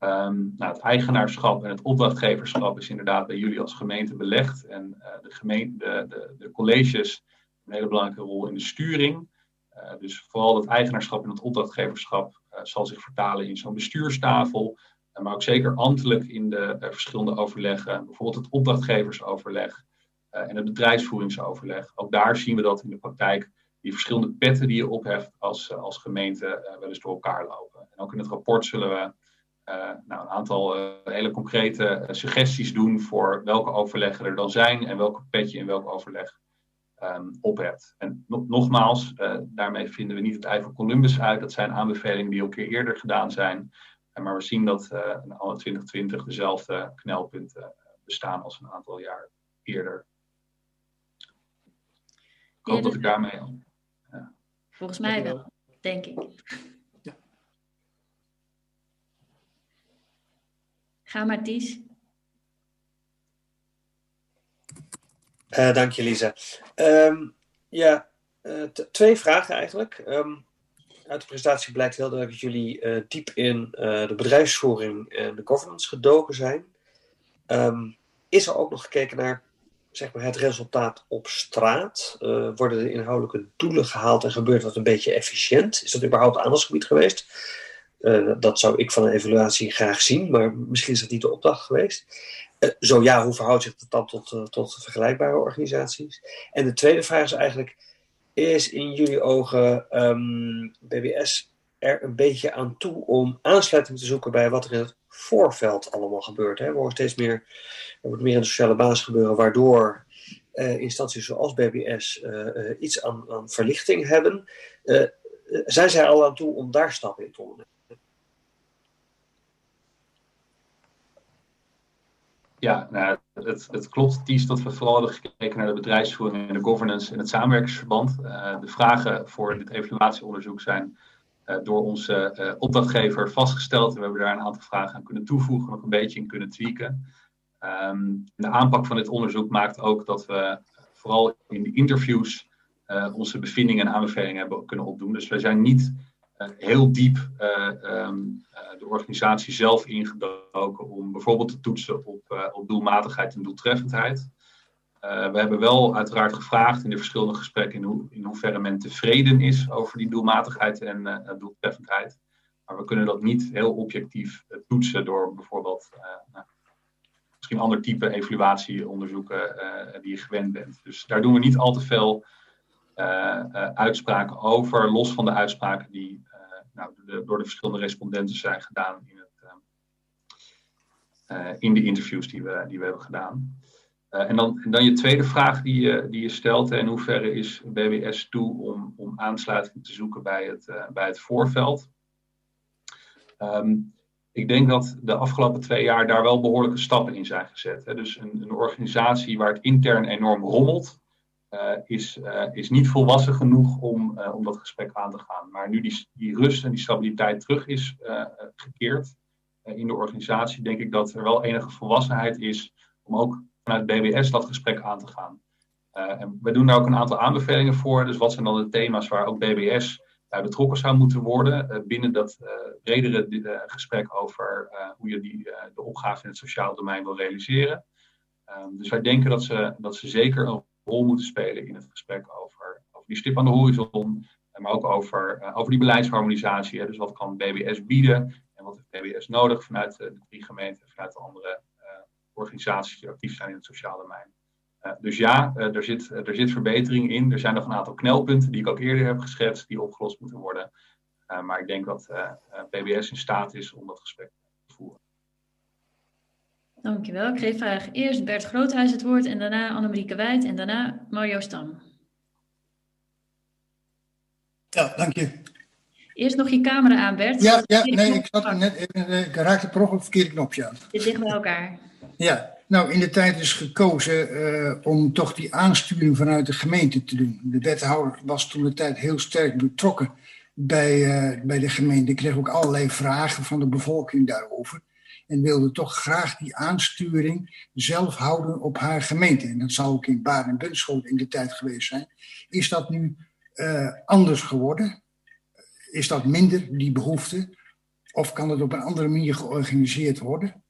Um, nou, het eigenaarschap en het opdrachtgeverschap is inderdaad bij jullie als gemeente belegd. En uh, de, gemeente, de, de, de, colleges een hele belangrijke rol in de sturing. Uh, dus vooral het eigenaarschap en het opdrachtgeverschap uh, zal zich vertalen in zo'n bestuurstafel. maar ook zeker ambtelijk in de verschillende overleggen. Bijvoorbeeld het opdrachtgeversoverleg en het bedrijfsvoeringsoverleg. Ook daar zien we dat in de praktijk die verschillende petten die je opheft als, als gemeente wel eens door elkaar lopen. En ook in het rapport zullen we nou, een aantal uh, hele concrete uh, suggesties doen voor welke overleggen er dan zijn en welke pet je in welk overleg um, op hebt. En no nogmaals, daarmee vinden we niet het ei van Columbus uit. Dat zijn aanbevelingen die al een keer eerder gedaan zijn. maar we zien dat in alle 2020 dezelfde knelpunten bestaan als een aantal jaar eerder. Ik hoop dat ik daarmee al. Volgens mij wel, denk ik. Ga maar, Ties. Uh, dank je, Lisa. Um, ja, uh, twee vragen eigenlijk. Um, uit de presentatie blijkt heel duidelijk dat jullie uh, diep in de bedrijfsvoering en de governance gedoken zijn. Um, is er ook nog gekeken naar zeg maar, het resultaat op straat? worden de inhoudelijke doelen gehaald en gebeurt dat een beetje efficiënt? Is dat überhaupt aandachtsgebied geweest? Uh, dat zou ik van een evaluatie graag zien, maar misschien is dat niet de opdracht geweest. Uh, zo ja, hoe verhoudt zich dat dan tot, uh, tot vergelijkbare organisaties? En de tweede vraag is eigenlijk, is in jullie ogen um, BBS er een beetje aan toe om aansluiting te zoeken bij wat er in het voorveld allemaal gebeurt? Hè? We horen steeds meer, er wordt meer in de sociale basis gebeuren, waardoor instanties zoals BBS iets aan, aan verlichting hebben. zijn zij al aan toe om daar stappen in te ondernemen? Ja, nou, het, het klopt, Ties, dat we vooral hebben gekeken naar de bedrijfsvoering en de governance en het samenwerkingsverband. Uh, de vragen voor dit evaluatieonderzoek zijn uh, door onze uh, opdrachtgever vastgesteld. We hebben daar een aantal vragen aan kunnen toevoegen, nog een beetje in kunnen tweaken. Um, de aanpak van dit onderzoek maakt ook dat we vooral in de interviews onze bevindingen en aanbevelingen hebben kunnen opdoen. Dus wij zijn niet heel diep uh, um, uh, de organisatie zelf ingedoken om bijvoorbeeld te toetsen op, op doelmatigheid en doeltreffendheid. we hebben wel uiteraard gevraagd in de verschillende gesprekken in, in hoeverre men tevreden is over die doelmatigheid en doeltreffendheid. Maar we kunnen dat niet heel objectief toetsen door bijvoorbeeld nou, misschien ander type evaluatieonderzoeken die je gewend bent. Dus daar doen we niet al te veel uitspraken over, los van de uitspraken die nou, de, door de verschillende respondenten zijn gedaan in, het, in de interviews die we, die we hebben gedaan. en, dan, en dan je tweede vraag die je, die je stelt, in hoeverre is BBS toe om, om aansluiting te zoeken bij het, bij het voorveld? Um, ik denk dat de afgelopen twee jaar daar wel behoorlijke stappen in zijn gezet. Hè. Dus een, een organisatie waar het intern enorm rommelt, is, uh, is niet volwassen genoeg om, uh, om dat gesprek aan te gaan. Maar nu die, die rust en die stabiliteit terug is gekeerd in de organisatie, denk ik dat er wel enige volwassenheid is om ook vanuit BBS dat gesprek aan te gaan. en we doen daar ook een aantal aanbevelingen voor. Dus wat zijn dan de thema's waar ook BBS bij betrokken zou moeten worden binnen dat bredere gesprek over hoe je die, de opgave in het sociale domein wil realiseren. Um, dus wij denken dat ze, dat ze zeker een rol moeten spelen in het gesprek over, over die stip aan de horizon, maar ook over, uh, over die beleidsharmonisatie. Hè. Dus wat kan BBS bieden en wat heeft BBS nodig vanuit uh, de drie gemeenten en vanuit de andere organisaties die actief zijn in het sociale domein. dus ja, er, zit, er zit verbetering in. Er zijn nog een aantal knelpunten die ik ook eerder heb geschetst, die opgelost moeten worden. maar ik denk dat BBS in staat is om dat gesprek. Dankjewel. Ik geef graag eerst Bert Groothuis het woord en daarna Annemarieke Wijd en daarna Mario Stam. Ja, dank je. Eerst nog je camera aan, Bert. Ja, ja nee, ik, zat net, ik raakte per ongeluk verkeerde knopje aan. Dit ligt bij elkaar. Ja, nou in de tijd is gekozen uh, om toch die aansturing vanuit de gemeente te doen. De wethouder was toen de tijd heel sterk betrokken bij, uh, bij de gemeente. Ik kreeg ook allerlei vragen van de bevolking daarover. En wilde toch graag die aansturing zelf houden op haar gemeente. En dat zou ook in Bunschoten in de tijd geweest zijn. Is dat nu uh, anders geworden? Is dat minder, die behoefte? Of kan het op een andere manier georganiseerd worden?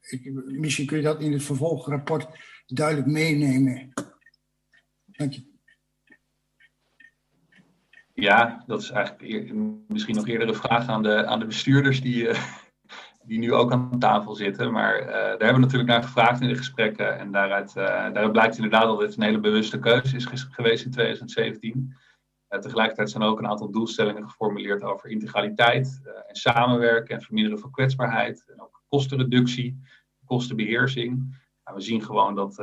Ik, misschien kun je dat in het vervolgrapport duidelijk meenemen. Dank je. Ja, dat is eigenlijk misschien nog eerder een vraag aan de, aan de bestuurders die, uh, die nu ook aan tafel zitten. Maar uh, daar hebben we natuurlijk naar gevraagd in de gesprekken. En daaruit, uh, daaruit blijkt inderdaad dat dit een hele bewuste keuze is geweest in 2017. tegelijkertijd zijn er ook een aantal doelstellingen geformuleerd over integraliteit en samenwerken en verminderen van kwetsbaarheid. En ook kostenreductie, kostenbeheersing. Nou, we zien gewoon dat,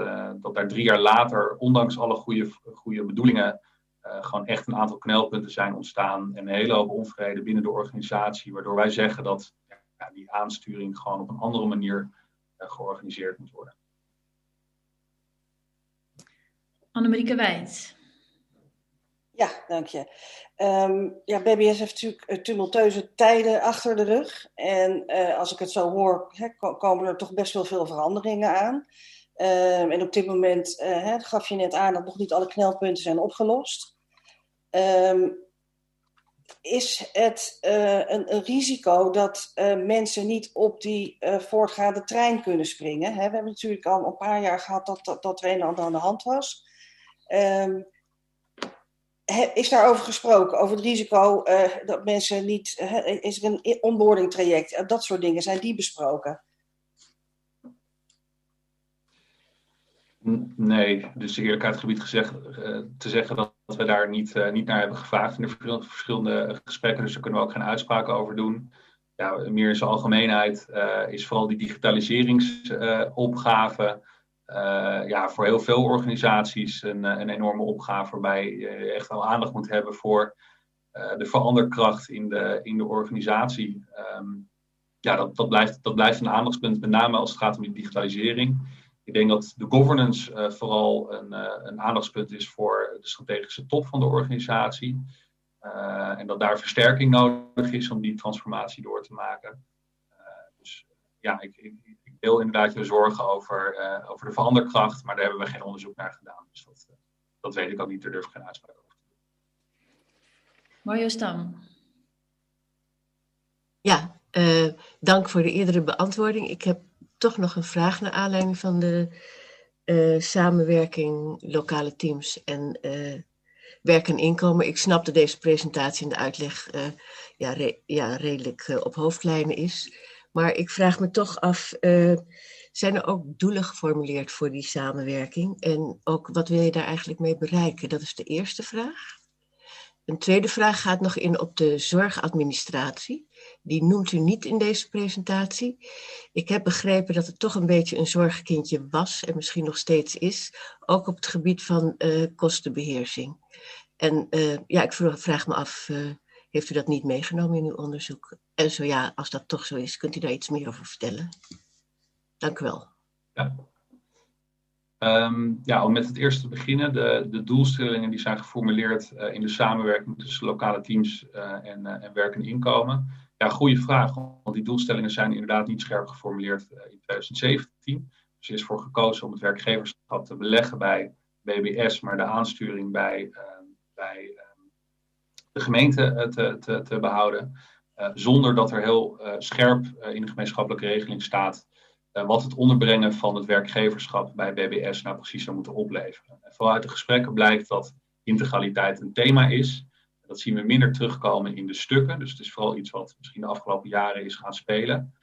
dat daar drie jaar later, ondanks alle goede, goede bedoelingen, gewoon echt een aantal knelpunten zijn ontstaan en een hele hoop onvrede binnen de organisatie, waardoor wij zeggen dat ja, die aansturing gewoon op een andere manier uh, georganiseerd moet worden. Annemarieke Wijt. Ja, dank je. Um, ja, BBS heeft natuurlijk tumultueuze tijden achter de rug. En uh, als ik het zo hoor, hè, komen er toch best wel veel veranderingen aan. Um, en op dit moment uh, hè, gaf je net aan dat nog niet alle knelpunten zijn opgelost. Um, is het uh, een, een, risico dat uh, mensen niet op die uh, voortgaande trein kunnen springen? Hè? We hebben natuurlijk al een paar jaar gehad dat, dat, dat een en ander aan de hand was. Um, is daarover gesproken, over het risico dat mensen niet. is er een onboarding traject? dat soort dingen, zijn die besproken? Nee, dus eerlijkheid gebied gezegd, uh, te zeggen dat we daar niet, uh, niet naar hebben gevraagd in de verschillende gesprekken. Dus daar kunnen we ook geen uitspraken over doen. Ja, meer in zijn algemeenheid uh, is vooral die digitaliseringsopgave ja, voor heel veel organisaties een, een enorme opgave waarbij je echt wel aandacht moet hebben voor de veranderkracht in de, in de organisatie. Um, ja, dat, dat, blijft, dat blijft een aandachtspunt, met name als het gaat om die digitalisering. Ik denk dat de governance uh, vooral een, uh, een, aandachtspunt is voor de strategische top van de organisatie. Uh, en dat daar versterking nodig is om die transformatie door te maken. dus ja, ik, ik, ik, deel inderdaad je zorgen over, over de veranderkracht, maar daar hebben we geen onderzoek naar gedaan. Dus dat, dat weet ik ook niet, daar durf ik geen uitspraak over te doen. Mario Stam. Ja, dank voor de eerdere beantwoording. Ik heb toch nog een vraag naar aanleiding van de uh, samenwerking lokale teams en uh, werk en inkomen. Ik snap dat deze presentatie en de uitleg uh, ja, ja, redelijk op hoofdlijnen is. Maar ik vraag me toch af, zijn er ook doelen geformuleerd voor die samenwerking? En ook wat wil je daar eigenlijk mee bereiken? Dat is de eerste vraag. Een tweede vraag gaat nog in op de zorgadministratie. Die noemt u niet in deze presentatie. Ik heb begrepen dat het toch een beetje een zorgkindje was en misschien nog steeds is, ook op het gebied van uh, kostenbeheersing. En uh, ja, ik vraag me af, uh, heeft u dat niet meegenomen in uw onderzoek? En zo ja, als dat toch zo is, kunt u daar iets meer over vertellen? Dank u wel. Ja. Um, ja, om met het eerste te beginnen, de, de doelstellingen die zijn geformuleerd uh, in de samenwerking tussen lokale teams uh, en, uh, en werk en inkomen. Ja, goede vraag, want die doelstellingen zijn inderdaad niet scherp geformuleerd in 2017. Dus is voor gekozen om het werkgeverschap te beleggen bij BBS, maar de aansturing bij, bij ehm, de gemeente te, te, behouden. zonder dat er heel scherp in de gemeenschappelijke regeling staat wat het onderbrengen van het werkgeverschap bij BBS nou precies zou moeten opleveren. En vooral uit de gesprekken blijkt dat integraliteit een thema is. Dat zien we minder terugkomen in de stukken. Dus het is vooral iets wat misschien de afgelopen jaren is gaan spelen.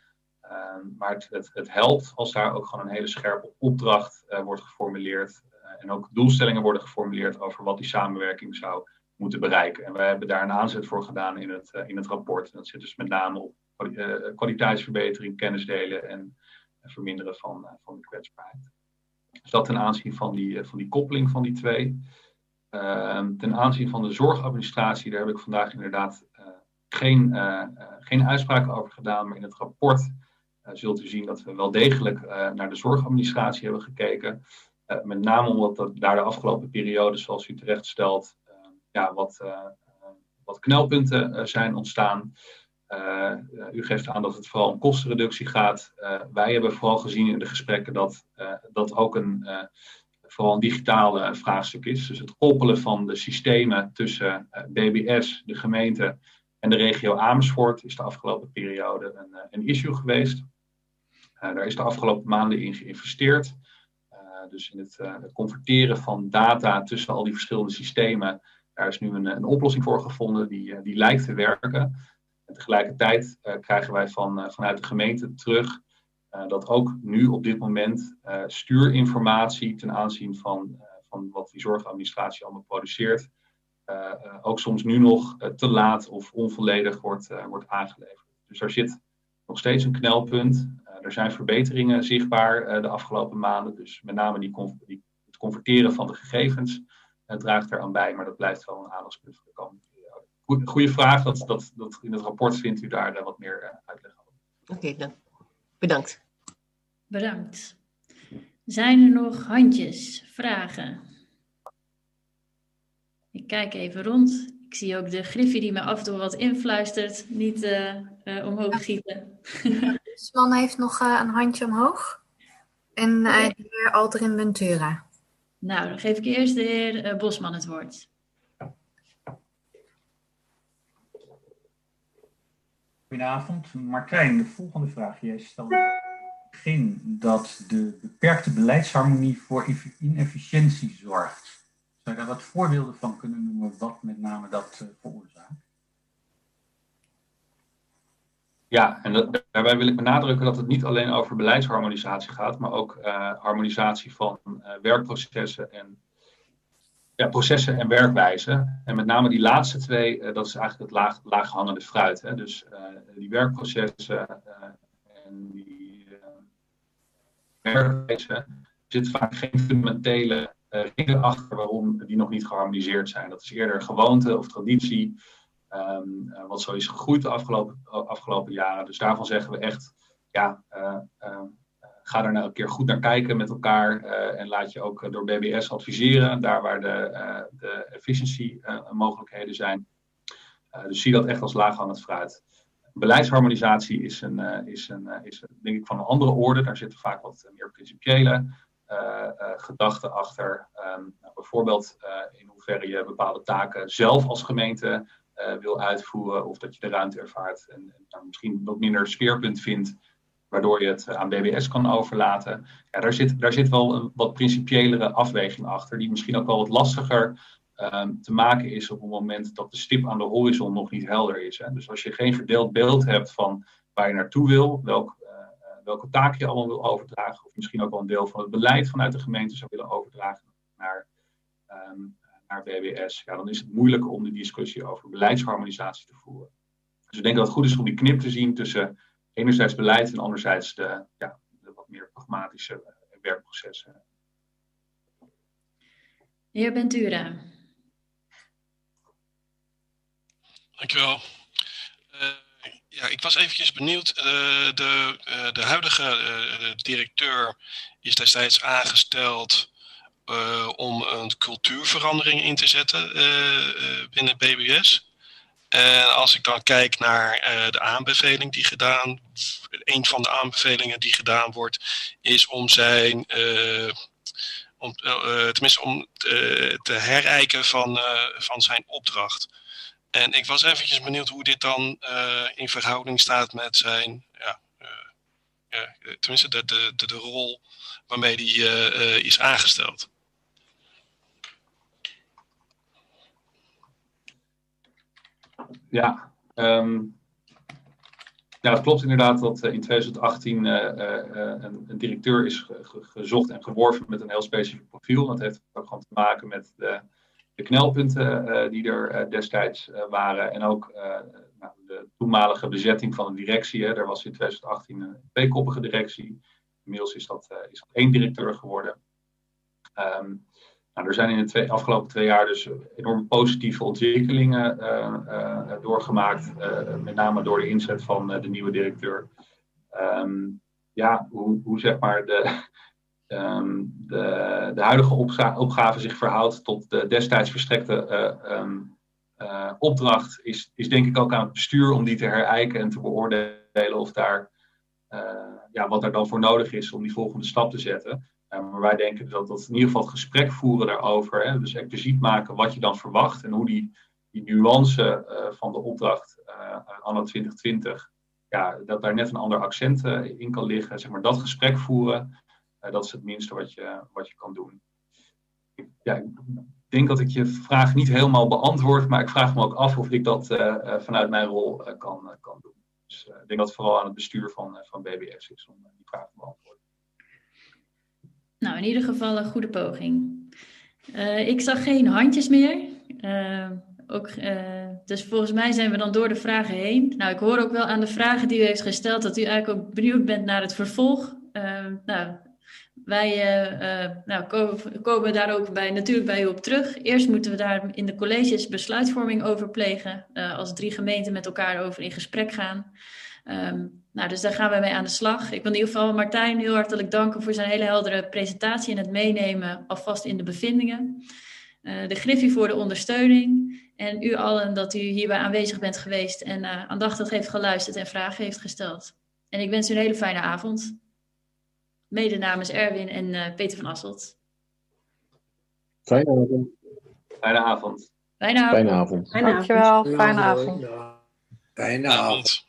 Uh, maar het, het, helpt als daar ook gewoon een hele scherpe opdracht uh, wordt geformuleerd. en ook doelstellingen worden geformuleerd over wat die samenwerking zou moeten bereiken. En we hebben daar een aanzet voor gedaan in het, in het rapport. En dat zit dus met name op kwaliteitsverbetering, kennisdelen en en verminderen van, eh, van de kwetsbaarheid. Dus dat ten aanzien van die, eh, van die koppeling van die twee. Ehm, ten aanzien van de zorgadministratie, daar heb ik vandaag inderdaad uh, geen, geen uitspraken over gedaan, maar in het rapport zult u zien dat we wel degelijk naar de zorgadministratie hebben gekeken. met name omdat dat daar de afgelopen periode, zoals u terecht stelt, ja, wat, wat knelpunten zijn ontstaan. U geeft aan dat het vooral om kostenreductie gaat. wij hebben vooral gezien in de gesprekken dat dat ook een, vooral een digitale vraagstuk is. Dus het koppelen van de systemen tussen BBS, de gemeente en de regio Amersfoort is de afgelopen periode een, een issue geweest. daar is de afgelopen maanden in geïnvesteerd. Eh, dus in het, converteren van data tussen al die verschillende systemen, daar is nu een, een oplossing voor gevonden die, eh, die lijkt te werken. En tegelijkertijd krijgen wij van, vanuit de gemeente terug dat ook nu op dit moment stuurinformatie ten aanzien van, van wat die zorgadministratie allemaal produceert, ook soms nu nog te laat of onvolledig wordt, wordt aangeleverd. Dus daar zit nog steeds een knelpunt er zijn verbeteringen zichtbaar eh, de afgelopen maanden. Dus met name die, die het converteren van de gegevens draagt eraan bij. Maar dat blijft wel een aandachtspunt voor de komende Goeie vraag. Dat, dat, dat in het rapport vindt u daar wat meer uitleg over. Oké, dan. Bedankt. Bedankt. Zijn er nog handjes, vragen? Ik kijk even rond. Ik zie ook de griffie die me af en toe wat influistert, niet uh, uh, omhoog gieten. Sman heeft nog uh, een handje omhoog. En de heer Alterin Ventura. Nou, dan geef ik eerst de heer Bosman het woord. Goedenavond. Martijn, de volgende vraag. Jij stelde het begin dat de beperkte beleidsharmonie voor inefficiëntie zorgt. Zou je daar wat voorbeelden van kunnen noemen wat met name dat uh, veroorzaakt? Ja, en daarbij wil ik benadrukken dat het niet alleen over beleidsharmonisatie gaat, maar ook uh, harmonisatie van uh, werkprocessen en ja, processen en werkwijzen. En met name die laatste twee, dat is eigenlijk het laag, laaghangende fruit. Hè? Dus die werkprocessen en die werkwijzen zit vaak geen fundamentele uh, achter waarom die nog niet geharmoniseerd zijn. Dat is eerder gewoonte of traditie, ehm, eh, wat zo is gegroeid de afgelopen, afgelopen jaren. Dus daarvan zeggen we echt, ja, ga er nou een keer goed naar kijken met elkaar en laat je ook door BBS adviseren, daar waar de, de efficiency mogelijkheden zijn. dus zie dat echt als laaghangend fruit. Beleidsharmonisatie is, een, is, een, is denk ik van een andere orde. Daar zitten vaak wat meer principiële uh, gedachten achter. Um, nou, bijvoorbeeld uh, in hoeverre je bepaalde taken zelf als gemeente wil uitvoeren of dat je de ruimte ervaart en, en nou, misschien wat minder speerpunt vindt, waardoor je het aan BBS kan overlaten. Ja, daar, zit, daar zit wel een wat principiëlere afweging achter, die misschien ook wel wat lastiger um, te maken is op het moment dat de stip aan de horizon nog niet helder is. Hè. Dus als je geen verdeeld beeld hebt van waar je naartoe wil, welk welke taak je allemaal wil overdragen. Of misschien ook wel een deel van het beleid vanuit de gemeente zou willen overdragen naar, um, naar BBS. Ja, dan is het moeilijk om die discussie over beleidsharmonisatie te voeren. Dus ik denk dat het goed is om die knip te zien tussen enerzijds beleid en anderzijds de, ja, de wat meer pragmatische eh, werkprocessen. Heer Ventura. Dankjewel. Uh, ja, ik was eventjes benieuwd. Uh, de, uh, de huidige uh, directeur is destijds aangesteld om een cultuurverandering in te zetten binnen BBS. En als ik dan kijk naar de aanbeveling die gedaan, een van de aanbevelingen die gedaan wordt, is om zijn, om, tenminste om te herijken van, van zijn opdracht. En ik was eventjes benieuwd hoe dit dan in verhouding staat met zijn, ja, tenminste de, de, de, rol waarmee uh, is aangesteld. Ja, um, ja, het klopt inderdaad dat in 2018 een, een, directeur is gezocht en geworven met een heel specifiek profiel. Dat heeft ook gewoon te maken met de de knelpunten die er destijds waren. En ook nou, de toenmalige bezetting van de directie. Hè. Er was in 2018 een tweekoppige directie. Inmiddels is dat, is dat één directeur geworden. Um, nou, er zijn in de twee, afgelopen twee jaar dus enorm positieve ontwikkelingen doorgemaakt. met name door de inzet van de nieuwe directeur. Um, ja, hoe, hoe zeg maar de, um, de, de, huidige opgave zich verhoudt tot de destijds verstrekte uh, opdracht is, is denk ik ook aan het bestuur om die te herijken en te beoordelen of daar, ja, wat er dan voor nodig is om die volgende stap te zetten. Uh, maar wij denken dat, dat in ieder geval het gesprek voeren daarover, hè, dus expliciet maken wat je dan verwacht en hoe die, die nuance van de opdracht anno 2020, ja, dat daar net een ander accent in kan liggen. Zeg maar, dat gesprek voeren, dat is het minste wat je, wat je kan doen. Ik denk dat ik je vraag niet helemaal beantwoord, maar ik vraag me ook af of ik dat vanuit mijn rol kan, kan doen. Dus ik denk dat het vooral aan het bestuur van, van BBS is om die vraag te beantwoorden. Nou, in ieder geval een goede poging. ik zag geen handjes meer. ook, dus volgens mij zijn we dan door de vragen heen. Nou, ik hoor ook wel aan de vragen die u heeft gesteld dat u eigenlijk ook benieuwd bent naar het vervolg. nou, wij uh, uh, nou, komen, komen daar ook bij, natuurlijk bij u op terug. Eerst moeten we daar in de colleges besluitvorming over plegen. Uh, als drie gemeenten met elkaar over in gesprek gaan. Um, nou, dus daar gaan we mee aan de slag. Ik wil in ieder geval Martijn heel hartelijk danken voor zijn hele heldere presentatie en het meenemen alvast in de bevindingen. de Griffie voor de ondersteuning. En u allen dat u hierbij aanwezig bent geweest en aandachtig heeft geluisterd en vragen heeft gesteld. En ik wens u een hele fijne avond. Mede namens Erwin en uh, Peter van Asselt. Fijne avond. Fijne avond. Fijne avond. Fijne avond. Dankjewel. Fijne avond. Fijne avond.